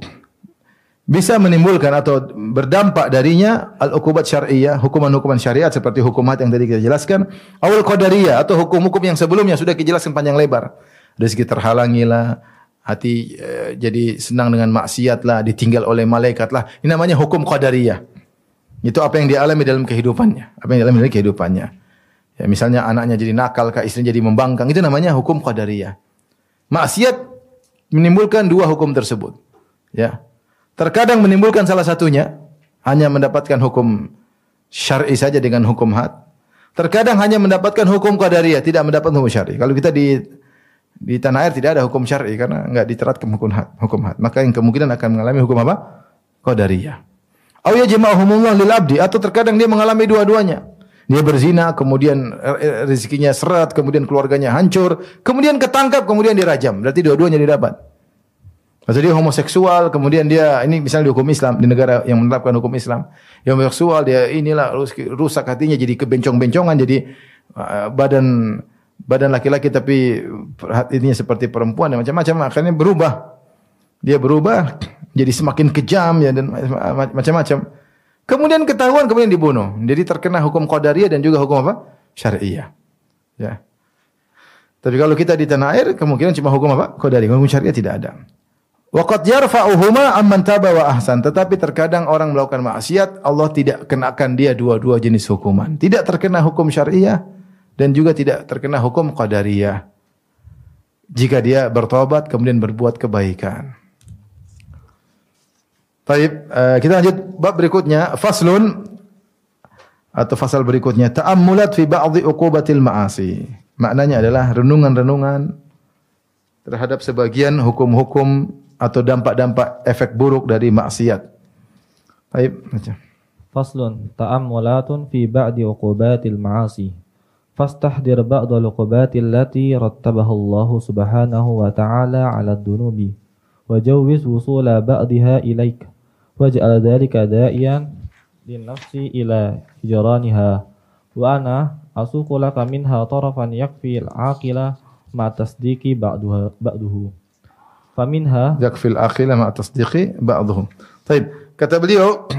bisa menimbulkan atau berdampak darinya al-ukubat syariah, hukuman-hukuman syariat seperti hukum yang tadi kita jelaskan, awal qadariyah atau hukum-hukum yang sebelumnya sudah dijelaskan panjang lebar. Rezeki terhalangi lah, hati e, jadi senang dengan maksiat lah, ditinggal oleh malaikat lah. Ini namanya hukum qadariyah. Itu apa yang dialami dalam kehidupannya, apa yang dialami dalam kehidupannya. Ya, misalnya anaknya jadi nakal, kah istrinya jadi membangkang, itu namanya hukum qadariyah. Maksiat menimbulkan dua hukum tersebut. Ya, Terkadang menimbulkan salah satunya hanya mendapatkan hukum syar'i saja dengan hukum had. Terkadang hanya mendapatkan hukum qadariyah, tidak mendapatkan hukum syar'i. Kalau kita di di tanah air tidak ada hukum syar'i karena enggak diterapkan hukum had, hukum had. Maka yang kemungkinan akan mengalami hukum apa? Qadariyah. Aw yajma'uhumullah lil abdi atau terkadang dia mengalami dua-duanya. Dia berzina, kemudian rezekinya seret, kemudian keluarganya hancur, kemudian ketangkap, kemudian dirajam. Berarti dua-duanya didapat. Atau dia homoseksual, kemudian dia ini misalnya di hukum Islam di negara yang menerapkan hukum Islam, yang homoseksual dia inilah rusak hatinya jadi kebencong-bencongan, jadi uh, badan badan laki-laki tapi hatinya seperti perempuan dan macam-macam akhirnya berubah. Dia berubah jadi semakin kejam ya dan macam-macam. Kemudian ketahuan kemudian dibunuh. Jadi terkena hukum qadariyah dan juga hukum apa? syariah. Ya. Tapi kalau kita di tanah air kemungkinan cuma hukum apa? Qadariyah, hukum syariah tidak ada. Waqad yarfa'uhuma amman taba wa ahsan. Tetapi terkadang orang melakukan maksiat, Allah tidak kenakan dia dua-dua jenis hukuman. Tidak terkena hukum syariah dan juga tidak terkena hukum qadariyah. Jika dia bertobat kemudian berbuat kebaikan. Baik, uh, kita lanjut bab berikutnya, faslun atau fasal berikutnya, ta'ammulat fi ba'dhi uqubatil ma'asi. Maknanya adalah renungan-renungan terhadap sebagian hukum-hukum atau dampak-dampak efek buruk dari maksiat. Baik, baca. Faslun ta'ammulatun fi ba'di uqubatil ma'asi. Fastahdir ba'dal uqubatil lati rattabaha Allah subhanahu wa ta'ala 'ala ad-dunubi wajawwiz wusula ba'daha ilaik waj'al dhalika da'iyan linnafsi ila hijraniha wa ana asuqu laka minha tarafan yakfi al-aqila ma tasdiqi ba'duha ba'duhu Faminha yakfil akhila ma tasdiqi ba'dhum. Baik, kata beliau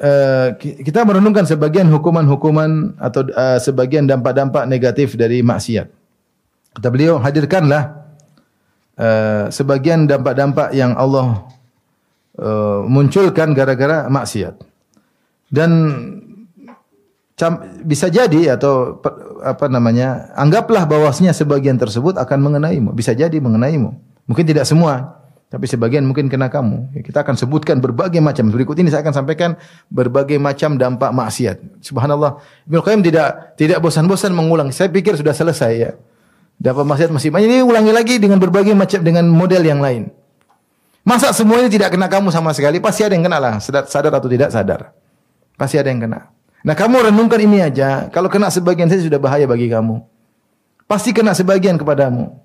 uh, kita merenungkan sebagian hukuman-hukuman atau uh, sebagian dampak-dampak negatif dari maksiat. Kata beliau, hadirkanlah uh, sebagian dampak-dampak yang Allah uh, munculkan gara-gara maksiat. Dan bisa jadi atau apa namanya, anggaplah bahwasanya sebagian tersebut akan mengenaimu, bisa jadi mengenaimu. Mungkin tidak semua, tapi sebagian mungkin kena kamu. Ya, kita akan sebutkan berbagai macam. Berikut ini saya akan sampaikan berbagai macam dampak maksiat. Subhanallah. Ibnu Qayyim tidak tidak bosan-bosan mengulang. Saya pikir sudah selesai ya. Dampak maksiat masih banyak. Ini ulangi lagi dengan berbagai macam dengan model yang lain. Masa semua ini tidak kena kamu sama sekali? Pasti ada yang kena lah. Sadar, atau tidak sadar. Pasti ada yang kena. Nah kamu renungkan ini aja. Kalau kena sebagian saja sudah bahaya bagi kamu. Pasti kena sebagian kepadamu.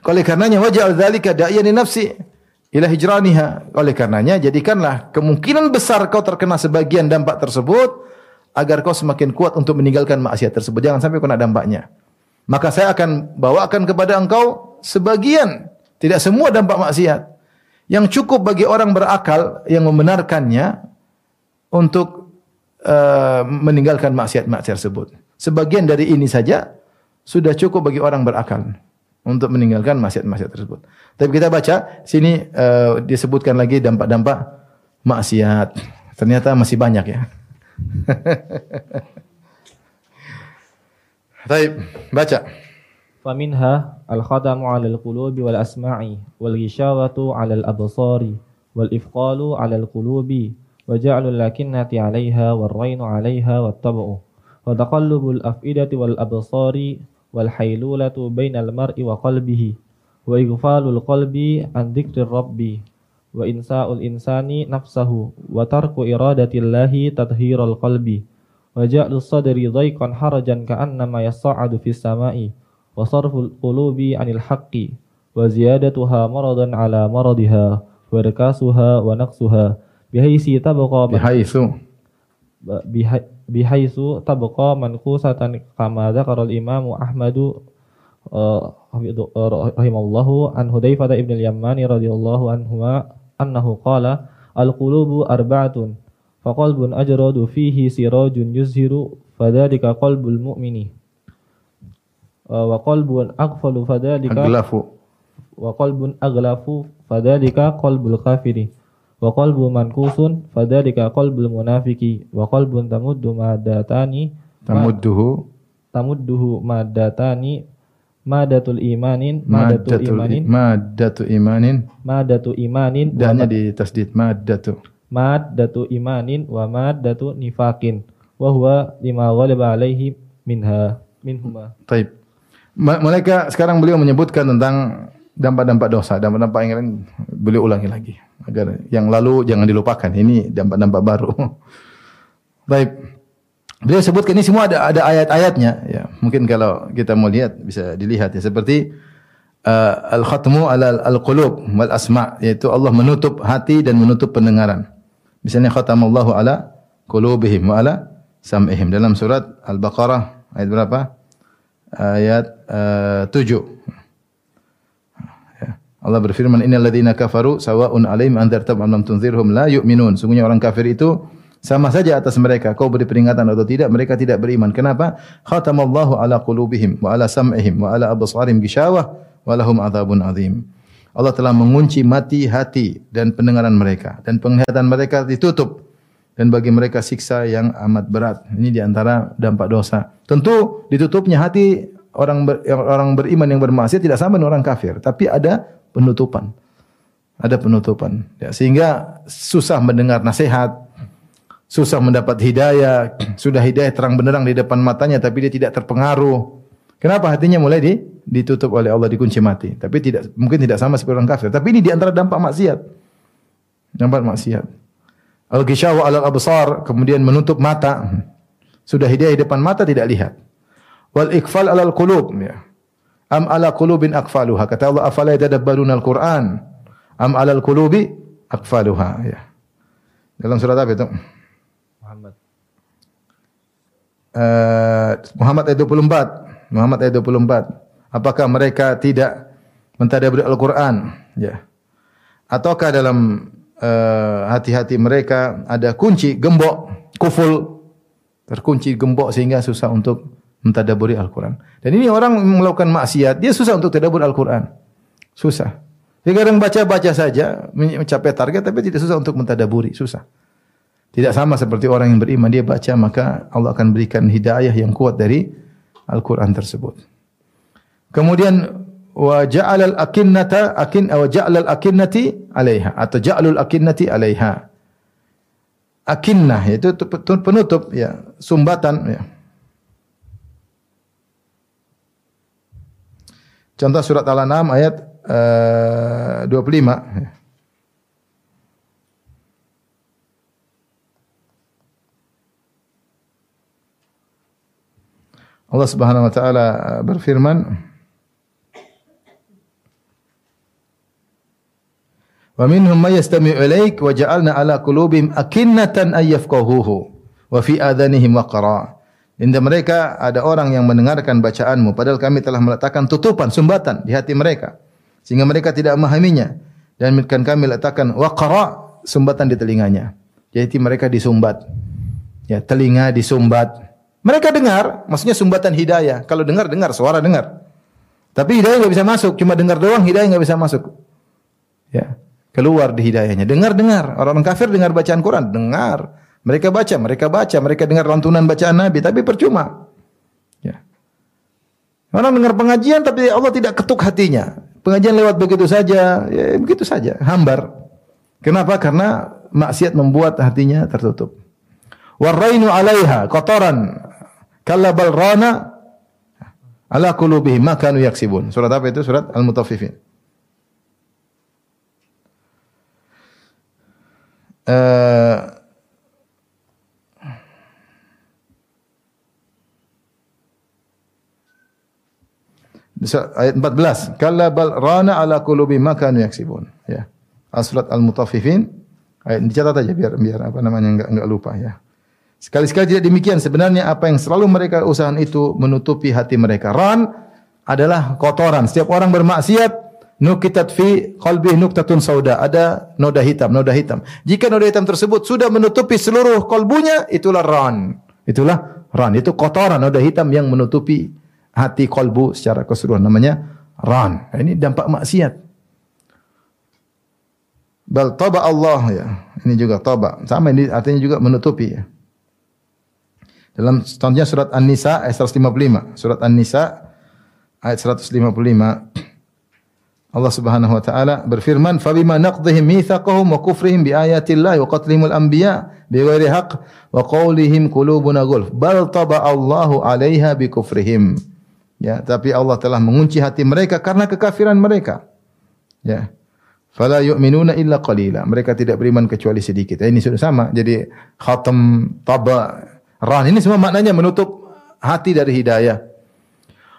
Oleh karenanya wajah dzalika da'iyan nafsi ila hijraniha. Oleh karenanya jadikanlah kemungkinan besar kau terkena sebagian dampak tersebut agar kau semakin kuat untuk meninggalkan maksiat tersebut. Jangan sampai kena dampaknya. Maka saya akan bawakan kepada engkau sebagian, tidak semua dampak maksiat. Yang cukup bagi orang berakal yang membenarkannya untuk uh, meninggalkan maksiat-maksiat tersebut. Sebagian dari ini saja sudah cukup bagi orang berakal untuk meninggalkan maksiat-maksiat tersebut. Tapi kita baca sini uh, disebutkan lagi dampak-dampak maksiat. Ternyata masih banyak ya. (laughs) Baik, baca. Faminha al-khadamu 'ala al-qulubi wal asma'i wal ghishawatu 'ala al-absari wal ifqalu 'ala al-qulubi wa ja'lu al-lakinnati 'alayha wal rainu 'alayha wat tab'u wa taqallubul af'idati wal absari wal haylulatu bainal mar'i wa qalbihi wa ighfalul qalbi an dhikri rabbi wa insa'ul insani nafsahu wa tarku iradatillahi tadhhirul qalbi wa ja'lus sadri dhaiqan harajan ka'annama yas'adu fis sama'i wa sarful qulubi anil haqqi wa ziyadatuha maradan ala maradiha wa suha, wa naqsuha bihaisi tabqa bihaisu bihaisu tabqa manqusatan kama dzakara al-Imam Ahmad eh, rahimallahu an Hudzaifah ibn al-Yamman radhiyallahu anhu annahu qala al-qulubu arba'atun fa qalbun ajradu fihi sirajun yuzhiru fadzalika qalbul mu'mini. Eh, wa qalbun aghfalu fadzalika wa qalbun aghlafu fadzalika qalbul kafiri wa qalbu mankusun fadzalika qalbul munafiki. Wa qalbun tamuddu madatani tamudduhu. tamudduhu madatani madatul imanin madatul imanin. Madatul imanin. Madatul imanin dahnya di tasdid madatu Madatul imanin wa madatul nifakin wa huwa lima ghalaba alaihi minha minhuma. Taib. Mereka sekarang beliau menyebutkan tentang dampak-dampak dosa dampak-dampak yang lain beliau ulangi lagi agar yang lalu jangan dilupakan ini dampak-dampak baru (laughs) baik Beliau sebutkan ini semua ada ada ayat-ayatnya ya. Mungkin kalau kita mau lihat bisa dilihat ya seperti uh, al-khatmu ala al-qulub wal asma yaitu Allah menutup hati dan menutup pendengaran. Misalnya khatamallahu ala qulubihim wa ala sam'ihim dalam surat Al-Baqarah ayat berapa? Ayat uh, 7. Allah berfirman innal ladzina kafaru sawa'un 'alaihim anzartum am lam tunzirhum la yu'minun. Sungguhnya orang kafir itu sama saja atas mereka. Kau beri peringatan atau tidak, mereka tidak beriman. Kenapa? Khatamallahu ala qulubihim wa ala sam'ihim wa ala absarihim gishawah wa lahum adzabun azim. Allah telah mengunci mati hati dan pendengaran mereka dan penglihatan mereka ditutup dan bagi mereka siksa yang amat berat. Ini di antara dampak dosa. Tentu ditutupnya hati orang ber, orang beriman yang bermaksiat tidak sama dengan orang kafir, tapi ada penutupan. Ada penutupan. Ya, sehingga susah mendengar nasihat, susah mendapat hidayah, sudah hidayah terang benderang di depan matanya tapi dia tidak terpengaruh. Kenapa hatinya mulai di, ditutup oleh Allah dikunci mati? Tapi tidak mungkin tidak sama seperti orang kafir. Tapi ini di antara dampak maksiat. Dampak maksiat. Al-gishawa al absar kemudian menutup mata. Sudah hidayah di depan mata tidak lihat. Wal ikfal al qulub ya. Am ala qulubin akfaluha. Kata Allah afala yatadabbaruna al-Qur'an. Am ala al-qulubi ya. Dalam surat apa itu? uh, Muhammad ayat 24. Muhammad ayat 24. Apakah mereka tidak mentadabur Al-Qur'an? Ya. Ataukah dalam uh, hati-hati mereka ada kunci gembok, kuful terkunci gembok sehingga susah untuk mentadaburi Al-Qur'an. Dan ini orang melakukan maksiat, dia susah untuk tadabur Al-Qur'an. Susah. Dia kadang baca-baca saja mencapai target tapi tidak susah untuk mentadaburi, susah. Tidak sama seperti orang yang beriman dia baca maka Allah akan berikan hidayah yang kuat dari Al-Qur'an tersebut. Kemudian wa ja'al al-akinnata akin wa ja'al al-akinnati 'alaiha atau ja'alul akinnati 'alaiha. Akinnah itu penutup ya, sumbatan ya. Contoh surat Al-An'am ayat uh, 25 ya. Allah Subhanahu wa taala uh, berfirman Wa minhum may yastami'u ilaik wa ja'alna ala qulubihim akinnatan ay yafqahuhu wa fi adhanihim waqra. Inda mereka ada orang yang mendengarkan bacaanmu padahal kami telah meletakkan tutupan sumbatan di hati mereka sehingga mereka tidak memahaminya dan kan kami letakkan waqra sumbatan di telinganya. Jadi mereka disumbat. Ya, telinga disumbat. Mereka dengar, maksudnya sumbatan hidayah. Kalau dengar, dengar, suara dengar. Tapi hidayah nggak bisa masuk, cuma dengar doang, hidayah nggak bisa masuk. Ya, keluar di hidayahnya. Dengar, dengar. Orang kafir dengar bacaan Quran, dengar. Mereka baca, mereka baca, mereka dengar lantunan bacaan Nabi, tapi percuma. Ya. Orang dengar pengajian, tapi Allah tidak ketuk hatinya. Pengajian lewat begitu saja, ya begitu saja, hambar. Kenapa? Karena maksiat membuat hatinya tertutup. Warainu alaiha kotoran Kalla bal rana ala qulubihim ma kanu yaksibun. Surat apa itu? Surat Al-Mutaffifin. Uh, ayat 14 kalla bal rana ala qulubi ma yaksibun. Ya. Surat al-mutaffifin. Ayat dicatat aja biar biar apa namanya enggak enggak lupa ya. Sekali-sekali tidak demikian. Sebenarnya apa yang selalu mereka usahakan itu menutupi hati mereka. Ran adalah kotoran. Setiap orang bermaksiat nukitat fi qalbi nuktatun sauda. Ada noda hitam noda hitam. Jika noda hitam tersebut sudah menutupi seluruh kalbunya itulah ran. Itulah ran. Itu kotoran noda hitam yang menutupi hati kolbu secara keseluruhan namanya ran. Ini dampak maksiat. Bal taba Allah ya. Ini juga taba. Sama ini artinya juga menutupi ya. Dalam contohnya surat An-Nisa ayat 155. Surat An-Nisa ayat 155. Allah Subhanahu wa taala berfirman, "Fabima naqdihim mitsaqahum wa kufrihim bi ayatillah wa qatlihimul anbiya bighairi haqq wa qawlihim qulubuna ghulf bal taba Allahu 'alaiha bi kufrihim." Ya, tapi Allah telah mengunci hati mereka karena kekafiran mereka. Ya. Fala yu'minuna illa qalila. Mereka tidak beriman kecuali sedikit. ini sudah sama. Jadi khatam, taba, ran ini semua maknanya menutup hati dari hidayah.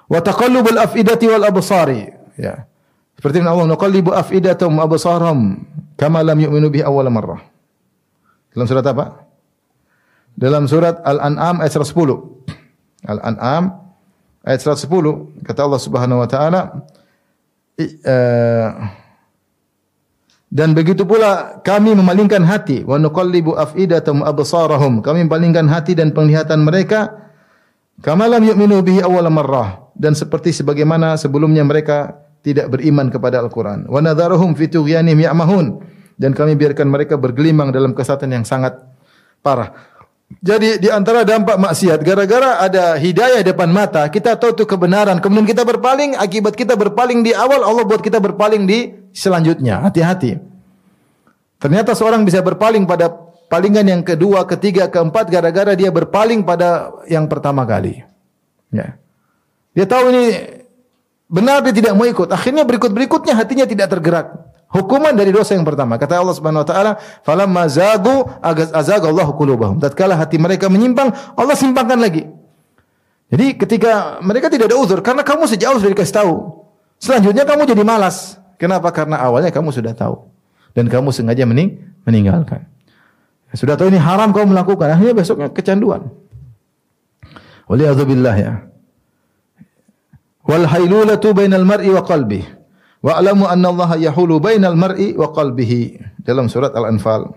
Wa taqallubul afidati wal absari. Ya. Seperti Allah nuqallibu afidatum absarhum kama lam yu'minu bihi awwal marrah. Dalam surat apa? Dalam surat Al-An'am ayat 110. Al-An'am ayat 110 kata Allah Subhanahu wa taala uh, dan begitu pula kami memalingkan hati wa nuqallibu afidatum absarahum. Kami memalingkan hati dan penglihatan mereka kama lam yu'minu bihi awwal marrah. Dan seperti sebagaimana sebelumnya mereka tidak beriman kepada Al-Qur'an. Wa nadharuhum fi tughyanihim ya'mahun. Dan kami biarkan mereka bergelimang dalam kesatan yang sangat parah jadi di antara dampak maksiat gara-gara ada hidayah depan mata, kita tahu itu kebenaran, kemudian kita berpaling, akibat kita berpaling di awal Allah buat kita berpaling di selanjutnya. Hati-hati. Ternyata seorang bisa berpaling pada palingan yang kedua, ketiga, keempat gara-gara dia berpaling pada yang pertama kali. Ya. Dia tahu ini benar dia tidak mau ikut. Akhirnya berikut-berikutnya hatinya tidak tergerak. Hukuman dari dosa yang pertama. Kata Allah Subhanahu wa taala, "Falamma zagu azaga Allah qulubahum." Tatkala hati mereka menyimpang, Allah simpangkan lagi. Jadi ketika mereka tidak ada uzur karena kamu awal sudah dikasih tahu. Selanjutnya kamu jadi malas. Kenapa? Karena awalnya kamu sudah tahu dan kamu sengaja mening meninggalkan. Sudah tahu ini haram kamu melakukan, akhirnya besoknya kecanduan. Waliyadzubillah ya. Wal hailulatu bainal mar'i wa qalbihi. Wa alamu anna Allah yahulu bainal mar'i wa qalbihi dalam surat Al-Anfal.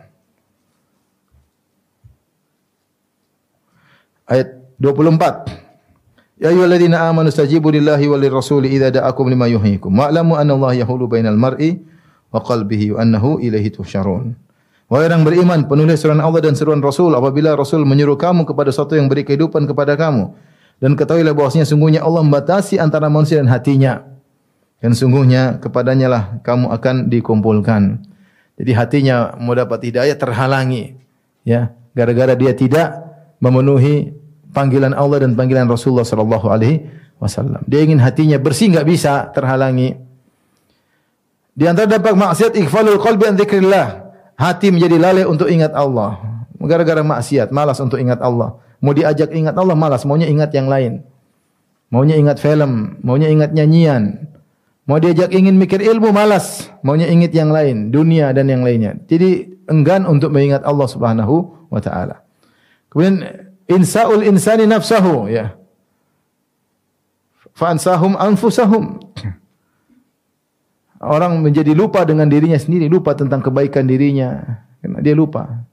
Ayat 24. Ya ayyuhalladzina amanu stajibu lillahi wa lirrasuli idza da'akum lima yuhyikum. Wa alamu anna Allah yahulu bainal mar'i wa qalbihi wa annahu ilaihi tuhsyarun. Wahai orang beriman, penulis seruan Allah dan seruan Rasul apabila Rasul menyuruh kamu kepada sesuatu yang beri kehidupan kepada kamu dan ketahuilah bahwasanya sungguhnya Allah membatasi antara manusia dan hatinya. Dan sungguhnya kepadanya lah kamu akan dikumpulkan. Jadi hatinya mau dapat hidayah terhalangi. Ya, gara-gara dia tidak memenuhi panggilan Allah dan panggilan Rasulullah sallallahu alaihi wasallam. Dia ingin hatinya bersih enggak bisa terhalangi. Di antara dampak maksiat ikhfalul qalbi an dzikrillah. Hati menjadi lalai untuk ingat Allah. Gara-gara maksiat, malas untuk ingat Allah. Mau diajak ingat Allah malas, maunya ingat yang lain. Maunya ingat film, maunya ingat nyanyian, Mau diajak ingin mikir ilmu malas, maunya ingat yang lain, dunia dan yang lainnya. Jadi enggan untuk mengingat Allah Subhanahu wa taala. Kemudian insaul insani nafsahu ya. Fa ansahum anfusahum. Orang menjadi lupa dengan dirinya sendiri, lupa tentang kebaikan dirinya. Dia lupa.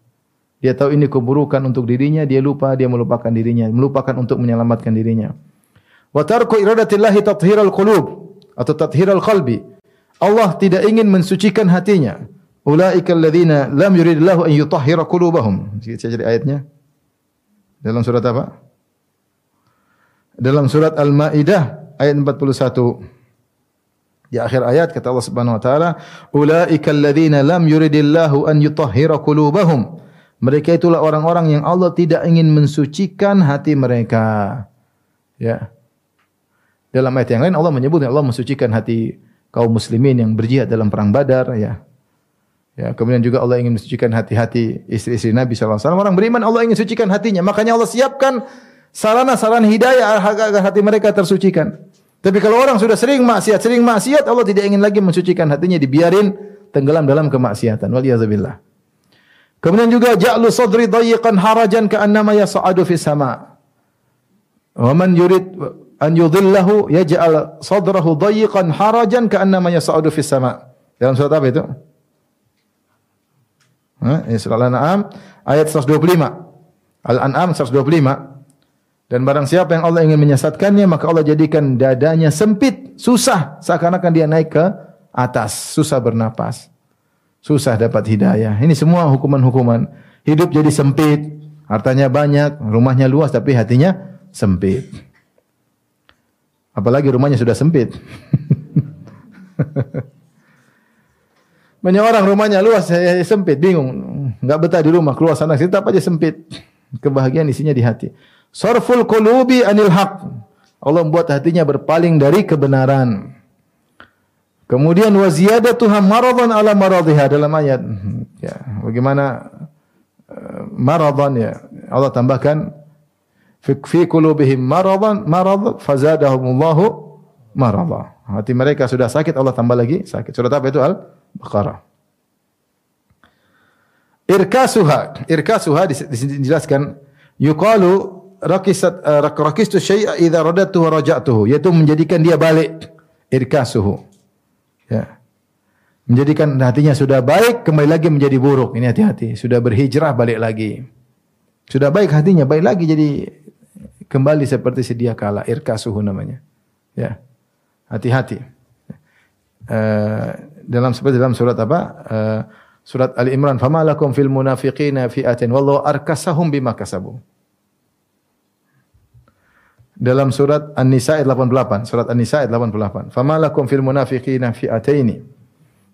Dia tahu ini keburukan untuk dirinya, dia lupa, dia melupakan dirinya, melupakan untuk menyelamatkan dirinya. Wa tarku iradatillahi tathiral qulub atau tathiral qalbi. Allah tidak ingin mensucikan hatinya. Ulaika alladziina lam yuridillahu an yutahhira qulubahum. Saya cari ayatnya. Dalam surat apa? Dalam surat Al-Maidah ayat 41. Di akhir ayat kata Allah Subhanahu wa taala, "Ulaika alladziina lam yuridillahu an yutahhira qulubahum." Mereka itulah orang-orang yang Allah tidak ingin mensucikan hati mereka. Ya. Dalam ayat yang lain Allah menyebut Allah mensucikan hati kaum muslimin yang berjihad dalam perang Badar ya. Ya, kemudian juga Allah ingin mensucikan hati-hati istri-istri Nabi sallallahu alaihi wasallam. Orang beriman Allah ingin sucikan hatinya. Makanya Allah siapkan sarana-sarana hidayah agar hati mereka tersucikan. Tapi kalau orang sudah sering maksiat, sering maksiat, Allah tidak ingin lagi mensucikan hatinya, dibiarin tenggelam dalam kemaksiatan. Waliyadzubillah. Kemudian juga ja'lu sadri dayiqan harajan ka'annama yas'adu fis sama. Wa man yurid an yudhillahu yaj'al sadrahu dayiqan harajan ka'annama yas'adu fis sama. Dalam surat apa itu? Ini surah Al-An'am ayat 125. Al-An'am 125. Dan barang siapa yang Allah ingin menyesatkannya, maka Allah jadikan dadanya sempit, susah, seakan-akan dia naik ke atas, susah bernapas. Susah dapat hidayah. Ini semua hukuman-hukuman. Hidup jadi sempit, hartanya banyak, rumahnya luas tapi hatinya sempit. Apalagi rumahnya sudah sempit. Banyak orang rumahnya luas, saya sempit, bingung. Enggak betah di rumah, keluar sana tetap aja sempit. Kebahagiaan isinya di hati. Sarful qulubi anil haq. Allah membuat hatinya berpaling dari kebenaran. Kemudian wa ziyadatuha maradan ala maradhiha dalam ayat. Ya, bagaimana uh, maradan ya. Allah tambahkan fi, qulubihim maradan marad fazadahumullahu marada. Hati mereka sudah sakit Allah tambah lagi sakit. Surat apa itu Al Baqarah. Irkasuha, irkasuha dijelaskan yuqalu rakisat uh, rakistu syai'a idza radatuhu raja'tuhu yaitu menjadikan dia balik irkasuhu. Ya. Menjadikan hatinya sudah baik kembali lagi menjadi buruk. Ini hati-hati, sudah berhijrah balik lagi. Sudah baik hatinya balik lagi jadi kembali seperti sedia kala irkasuhu namanya. Ya. Hati-hati. Uh, dalam seperti dalam surat apa? Uh, surat Ali Imran, "Fama lakum fil munafiqina fi'atin wallahu arkasahum bima kasabu." Dalam surat An-Nisa ayat 88, surat An-Nisa ayat 88. "Fama lakum fil munafiqina fi'ataini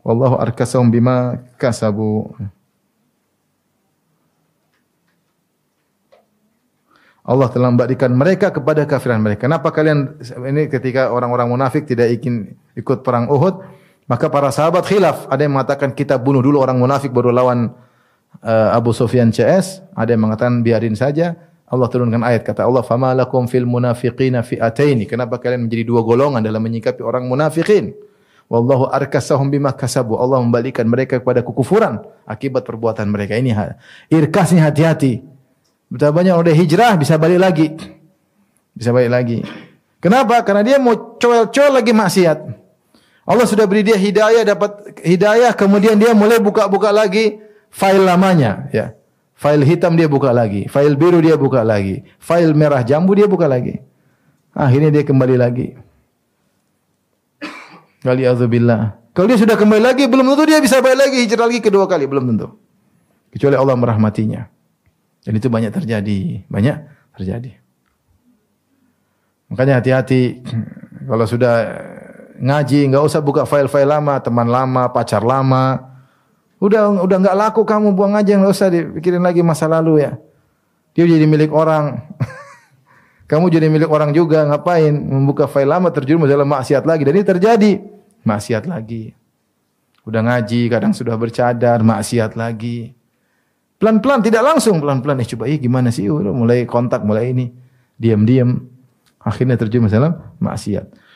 wallahu arkasahum bima kasabu." Allah telah memberikan mereka kepada kafiran mereka. Kenapa kalian ini ketika orang-orang munafik tidak ingin ikut perang Uhud, maka para sahabat khilaf, ada yang mengatakan kita bunuh dulu orang munafik baru lawan uh, Abu Sufyan CS, ada yang mengatakan biarin saja. Allah turunkan ayat kata Allah, "Fama lakum fil munafiqina fi'ataini." Kenapa kalian menjadi dua golongan dalam menyikapi orang munafikin? Wallahu arkasahum bima kasabu. Allah membalikan mereka kepada kekufuran akibat perbuatan mereka. Ini irkasnya hati-hati. Betapa banyak orang hijrah bisa balik lagi. Bisa balik lagi. Kenapa? Karena dia mau coel-coel lagi maksiat. Allah sudah beri dia hidayah, dapat hidayah, kemudian dia mulai buka-buka lagi file lamanya, ya. File hitam dia buka lagi, file biru dia buka lagi, file merah jambu dia buka lagi. Akhirnya dia kembali lagi. Kali azubillah. Kalau dia sudah kembali lagi, belum tentu dia bisa balik lagi hijrah lagi kedua kali, belum tentu. Kecuali Allah merahmatinya. Dan itu banyak terjadi, banyak terjadi. Makanya hati-hati (clears throat) kalau sudah ngaji, nggak usah buka file-file lama, teman lama, pacar lama. Udah udah nggak laku kamu buang aja nggak usah dipikirin lagi masa lalu ya. Dia jadi milik orang. (laughs) kamu jadi milik orang juga, ngapain membuka file lama terjerumus dalam maksiat lagi dan ini terjadi maksiat lagi. Udah ngaji, kadang sudah bercadar, maksiat lagi. Pelan-pelan tidak langsung pelan-pelan eh coba iya gimana sih udah mulai kontak mulai ini diam-diam akhirnya terjerumus dalam maksiat.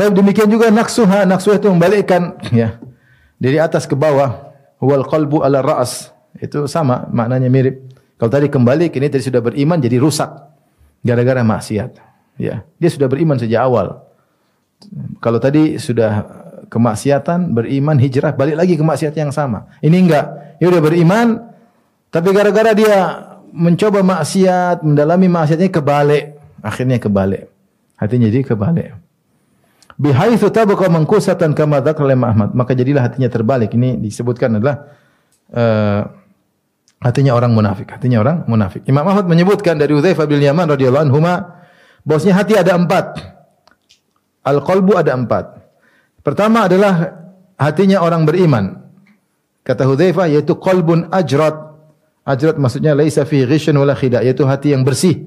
Tapi demikian juga naksuha, naksuha itu membalikkan ya. Dari atas ke bawah. Wal qalbu ala ra'as. Itu sama, maknanya mirip. Kalau tadi kembali, kini tadi sudah beriman jadi rusak gara-gara maksiat. Ya, dia sudah beriman sejak awal. Kalau tadi sudah kemaksiatan, beriman, hijrah, balik lagi ke maksiat yang sama. Ini enggak. Dia sudah beriman, tapi gara-gara dia mencoba maksiat, mendalami maksiatnya kebalik. Akhirnya kebalik. Hatinya jadi kebalik bihaitsu tabqa mangkusatan kama Imam Ahmad maka jadilah hatinya terbalik ini disebutkan adalah uh, hatinya orang munafik hatinya orang munafik Imam Ahmad menyebutkan dari Udzaifah bin Yaman radhiyallahu anhu bahwasanya hati ada empat al qalbu ada empat Pertama adalah hatinya orang beriman. Kata Hudzaifah yaitu qalbun ajrat. Ajrat maksudnya laisa fi ghishin wala khida, yaitu hati yang bersih.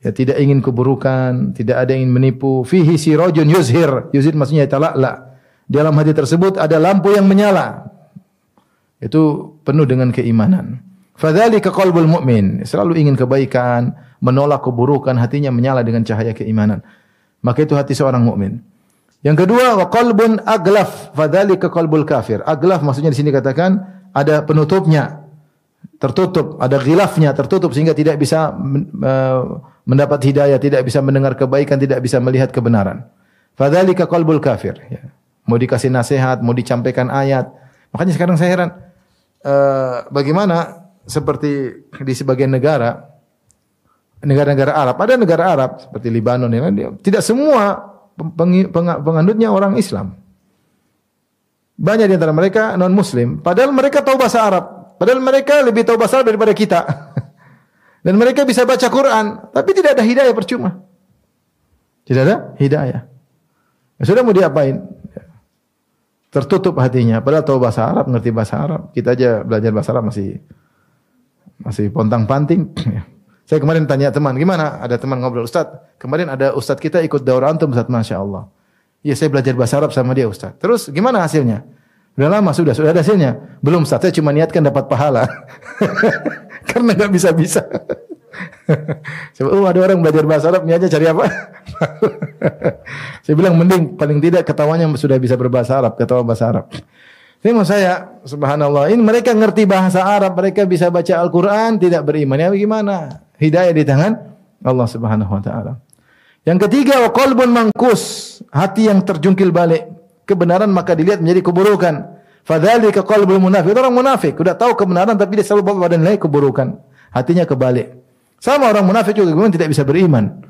Ya tidak ingin keburukan, tidak ada yang ingin menipu. Fihi sirajun yuzhir. Yuzhir maksudnya tala'la. Dalam hati tersebut ada lampu yang menyala. Itu penuh dengan keimanan. Fadzalika qalbul mu'min. Selalu ingin kebaikan, menolak keburukan, hatinya menyala dengan cahaya keimanan. Maka itu hati seorang mukmin. Yang kedua, wa qalbun aglaf, fadzalika qalbul kafir. Aglaf maksudnya di sini katakan ada penutupnya, tertutup, ada ghilafnya, tertutup sehingga tidak bisa mendapat hidayah, tidak bisa mendengar kebaikan, tidak bisa melihat kebenaran. Fadzalika qalbul kafir. Ya. Mau dikasih nasihat, mau dicampaikan ayat. Makanya sekarang saya heran, uh, bagaimana seperti di sebagian negara, negara-negara Arab, ada negara Arab seperti Libanon, ya, tidak semua penganutnya orang Islam. Banyak di antara mereka non muslim, padahal mereka tahu bahasa Arab. Padahal mereka lebih tahu bahasa Arab daripada kita. (laughs) Dan mereka bisa baca Quran, tapi tidak ada hidayah percuma. Tidak ada hidayah. Ya sudah mau diapain? Tertutup hatinya, padahal tahu bahasa Arab, ngerti bahasa Arab. Kita aja belajar bahasa Arab masih masih pontang-panting. (clears throat) Saya kemarin tanya teman, gimana? Ada teman ngobrol, Ustaz, kemarin ada Ustaz kita ikut daurah antum, Ustaz, Masya Allah. Iya, saya belajar bahasa Arab sama dia, Ustaz. Terus gimana hasilnya? Udah lama, sudah, sudah ada hasilnya? Belum, Ustaz, saya cuma niatkan dapat pahala. (laughs) Karena nggak bisa-bisa. Coba, oh ada orang belajar bahasa Arab, ini aja cari apa? saya bilang, mending paling tidak ketawanya sudah bisa berbahasa Arab, ketawa bahasa Arab. Ini mau saya, subhanallah, ini mereka ngerti bahasa Arab, mereka bisa baca Al-Quran, tidak beriman. Ya bagaimana? Hidayah di tangan Allah subhanahu wa ta'ala. Yang ketiga, wa qalbun mangkus. Hati yang terjungkil balik. Kebenaran maka dilihat menjadi keburukan. Fadzalika qalbul munafik. Orang munafik. Sudah tahu kebenaran tapi dia selalu bawa pada nilai keburukan. Hatinya kebalik. Sama orang munafik juga memang tidak bisa beriman.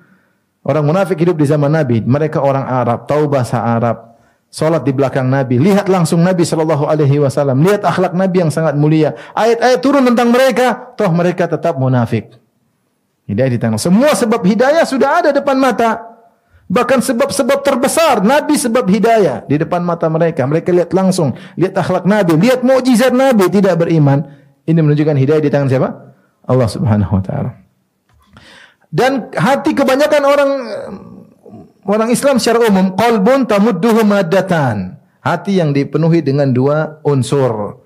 Orang munafik hidup di zaman Nabi. Mereka orang Arab, tahu bahasa Arab, Salat di belakang Nabi. Lihat langsung Nabi Shallallahu Alaihi Wasallam. Lihat akhlak Nabi yang sangat mulia. Ayat-ayat turun tentang mereka. Toh mereka tetap munafik. Hidayah di tangan. Semua sebab hidayah sudah ada depan mata. Bahkan sebab-sebab terbesar. Nabi sebab hidayah di depan mata mereka. Mereka lihat langsung. Lihat akhlak Nabi. Lihat mukjizat Nabi. Tidak beriman. Ini menunjukkan hidayah di tangan siapa? Allah subhanahu wa ta'ala. Dan hati kebanyakan orang Orang Islam secara umum qalbun tamudduhu maddatan. Hati yang dipenuhi dengan dua unsur.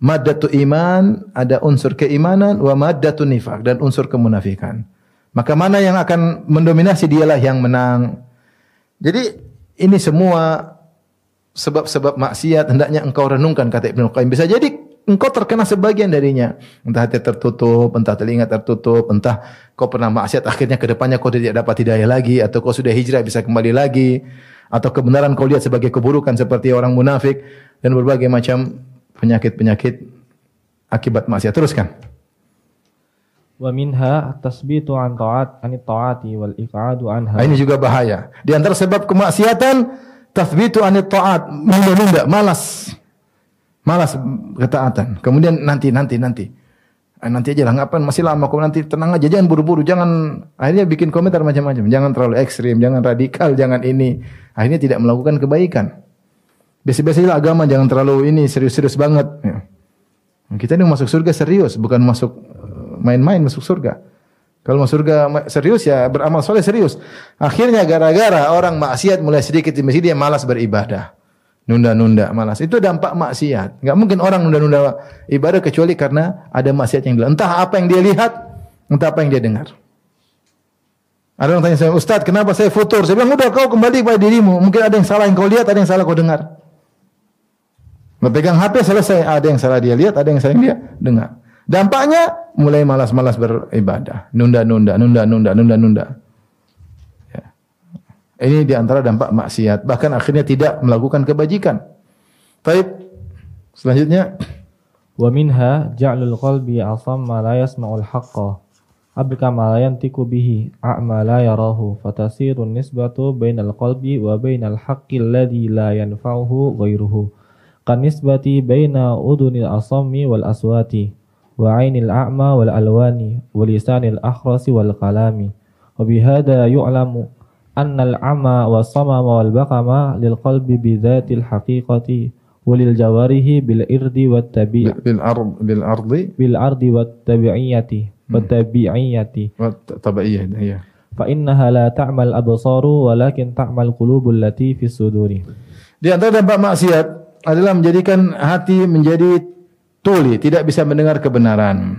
Maddatu iman, ada unsur keimanan, wa maddatu nifak dan unsur kemunafikan. Maka mana yang akan mendominasi dialah yang menang. Jadi ini semua sebab-sebab maksiat hendaknya engkau renungkan kata Ibnu Qayyim. Bisa jadi engkau terkena sebagian darinya. Entah hati tertutup, entah telinga tertutup, entah kau pernah maksiat akhirnya ke depannya kau tidak dapat hidayah lagi atau kau sudah hijrah bisa kembali lagi atau kebenaran kau lihat sebagai keburukan seperti orang munafik dan berbagai macam penyakit-penyakit akibat maksiat. Teruskan. Wa minha tasbitu an ta'at an ta'ati wal iq'adu anha. Ini juga bahaya. Di antara sebab kemaksiatan tasbitu an ta'at, menunda, malas. Malas ketaatan. Kemudian nanti nanti nanti. Eh, nanti aja lah ngapain? Masih lama kok nanti tenang aja. Jangan buru-buru jangan akhirnya bikin komentar macam-macam. Jangan terlalu ekstrim jangan radikal jangan ini. Akhirnya tidak melakukan kebaikan. Biasa-biasa agama jangan terlalu ini serius-serius banget. Ya. kita ini masuk surga serius bukan masuk eh, main-main masuk surga. Kalau masuk surga serius ya beramal soleh serius. Akhirnya gara-gara orang maksiat mulai sedikit di masjid dia malas beribadah nunda-nunda malas. Itu dampak maksiat. Enggak mungkin orang nunda-nunda ibadah kecuali karena ada maksiat yang dia. Entah apa yang dia lihat, entah apa yang dia dengar. Ada orang tanya saya, Ustaz, kenapa saya futur? Saya bilang, udah kau kembali pada dirimu. Mungkin ada yang salah yang kau lihat, ada yang salah kau dengar. Memegang HP selesai, ada yang salah dia lihat, ada yang salah dia dengar. Dampaknya mulai malas-malas beribadah, nunda-nunda, nunda-nunda, nunda-nunda. Ini di antara dampak maksiat. Bahkan akhirnya tidak melakukan kebajikan. Baik. Selanjutnya. Wa minha ja'lul qalbi asamma la yasma'ul haqqa. Abka ma la yantiku bihi a'ma la yarahu fatasirun nisbatu bainal qalbi wa bainal haqqi alladhi la yanfa'uhu ghairuhu. Kan nisbati baina udunil asammi wal aswati wa 'ainil a'ma wal alwani wa lisanil akhrasi wal kalami. Wa bihada yu'lamu annal ama wa samama wal baqama lil qalbi bi dhatil haqiqati walil jawarihi bil irdi wat tabi' bil ard bil ardi bil ardi wat tabi'iyati wat tabi'iyati wa tabaiyah ya. fa innaha la ta'mal absaru walakin ta'mal qulubul lati fis suduri Di antara dampak maksiat adalah menjadikan hati menjadi tuli, tidak bisa mendengar kebenaran.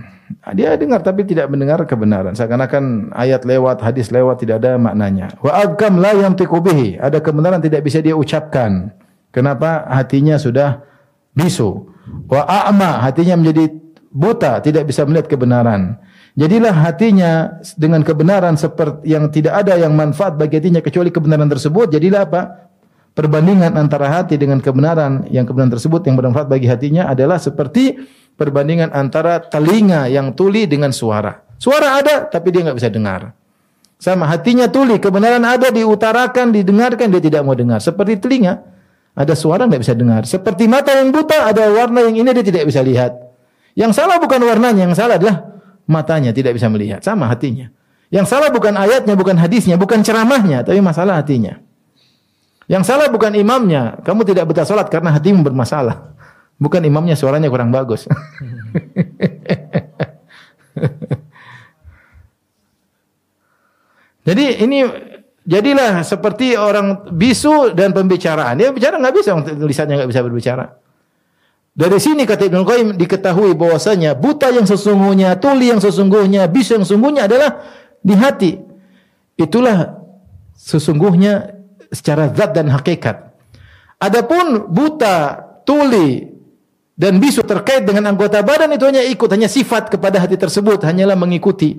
Dia dengar tapi tidak mendengar kebenaran. Seakan-akan ayat lewat, hadis lewat tidak ada maknanya. Wa abkam la yantiqu. Ada kebenaran tidak bisa dia ucapkan. Kenapa? Hatinya sudah bisu. Wa a'ma, hatinya menjadi buta, tidak bisa melihat kebenaran. Jadilah hatinya dengan kebenaran seperti yang tidak ada yang manfaat bagi hatinya kecuali kebenaran tersebut. Jadilah apa? Perbandingan antara hati dengan kebenaran yang kebenaran tersebut yang bermanfaat bagi hatinya adalah seperti perbandingan antara telinga yang tuli dengan suara. Suara ada tapi dia nggak bisa dengar. Sama hatinya tuli, kebenaran ada diutarakan, didengarkan dia tidak mau dengar. Seperti telinga ada suara nggak bisa dengar. Seperti mata yang buta ada warna yang ini dia tidak bisa lihat. Yang salah bukan warnanya, yang salah adalah matanya tidak bisa melihat. Sama hatinya. Yang salah bukan ayatnya, bukan hadisnya, bukan ceramahnya, tapi masalah hatinya. Yang salah bukan imamnya. Kamu tidak betah salat karena hatimu bermasalah. Bukan imamnya suaranya kurang bagus. (laughs) Jadi ini jadilah seperti orang bisu dan pembicaraan. Dia bicara nggak bisa, tulisannya nggak bisa berbicara. Dari sini kata Ibnu Qayyim diketahui bahwasanya buta yang sesungguhnya, tuli yang sesungguhnya, bisu yang sesungguhnya adalah di hati. Itulah sesungguhnya secara zat dan hakikat. Adapun buta, tuli dan bisu terkait dengan anggota badan itu hanya ikut, hanya sifat kepada hati tersebut, hanyalah mengikuti.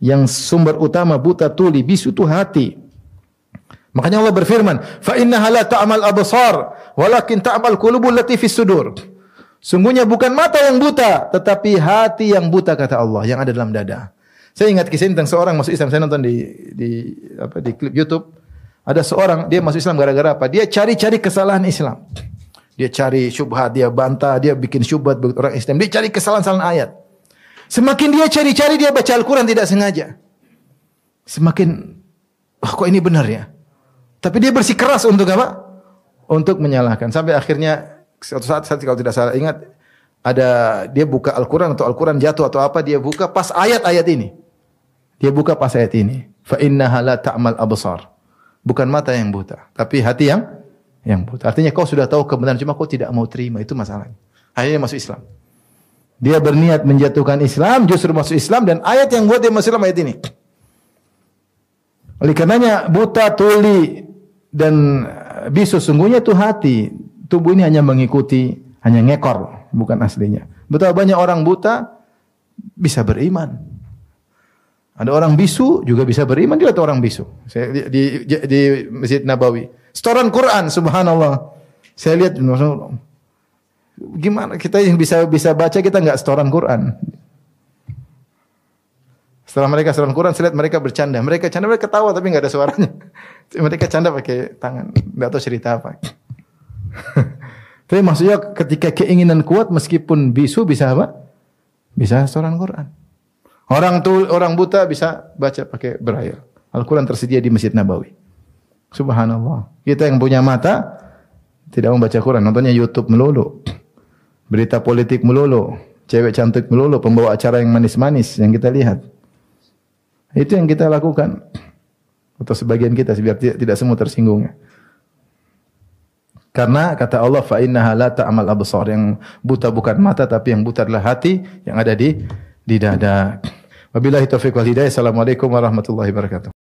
Yang sumber utama buta, tuli, bisu itu hati. Makanya Allah berfirman, "Fa innaha la ta'mal absar, walakin ta'mal qulubul lati fis sudur." Sungguhnya bukan mata yang buta, tetapi hati yang buta kata Allah yang ada dalam dada. Saya ingat kisah tentang seorang masuk Islam. Saya nonton di di apa di klip YouTube. Ada seorang dia masuk Islam gara-gara apa? Dia cari-cari kesalahan Islam. Dia cari syubhat, dia bantah, dia bikin syubhat orang Islam. Dia cari kesalahan-kesalahan ayat. Semakin dia cari-cari dia baca Al-Qur'an tidak sengaja. Semakin oh, kok ini benar ya? Tapi dia bersikeras untuk apa? Untuk menyalahkan. Sampai akhirnya suatu saat saya kalau tidak salah ingat ada dia buka Al-Qur'an atau Al-Qur'an jatuh atau apa dia buka pas ayat-ayat ini. Dia buka pas ayat ini. Fa innaha la ta'mal absar. Bukan mata yang buta, tapi hati yang yang buta. Artinya kau sudah tahu kebenaran cuma kau tidak mau terima itu masalahnya. Akhirnya masuk Islam. Dia berniat menjatuhkan Islam, justru masuk Islam dan ayat yang buat dia masuk Islam ayat ini. Oleh karenanya buta, tuli dan bisu sungguhnya itu hati. Tubuh ini hanya mengikuti, hanya ngekor, bukan aslinya. Betul banyak orang buta bisa beriman. Ada orang bisu juga bisa beriman dia orang bisu. Saya di, di, di Masjid Nabawi. Setoran Quran subhanallah. Saya lihat gimana kita yang bisa bisa baca kita nggak setoran Quran. Setelah mereka setoran Quran, saya lihat mereka bercanda. Mereka canda, mereka ketawa tapi nggak ada suaranya. (laughs) mereka canda pakai tangan, nggak tahu cerita apa. (laughs) Tapi maksudnya ketika keinginan kuat meskipun bisu bisa apa? Bisa setoran Quran. Orang tuh orang buta bisa baca pakai braille. Al-Quran tersedia di Masjid Nabawi. Subhanallah. Kita yang punya mata tidak membaca Quran, nontonnya YouTube melulu. Berita politik melulu, cewek cantik melulu, pembawa acara yang manis-manis yang kita lihat. Itu yang kita lakukan. Atau sebagian kita biar tidak semua tersinggung. Karena kata Allah fa innaha la ta'mal absar yang buta bukan mata tapi yang buta adalah hati yang ada di di dada. Wabillahi taufiq wal hidayah. Assalamualaikum warahmatullahi wabarakatuh.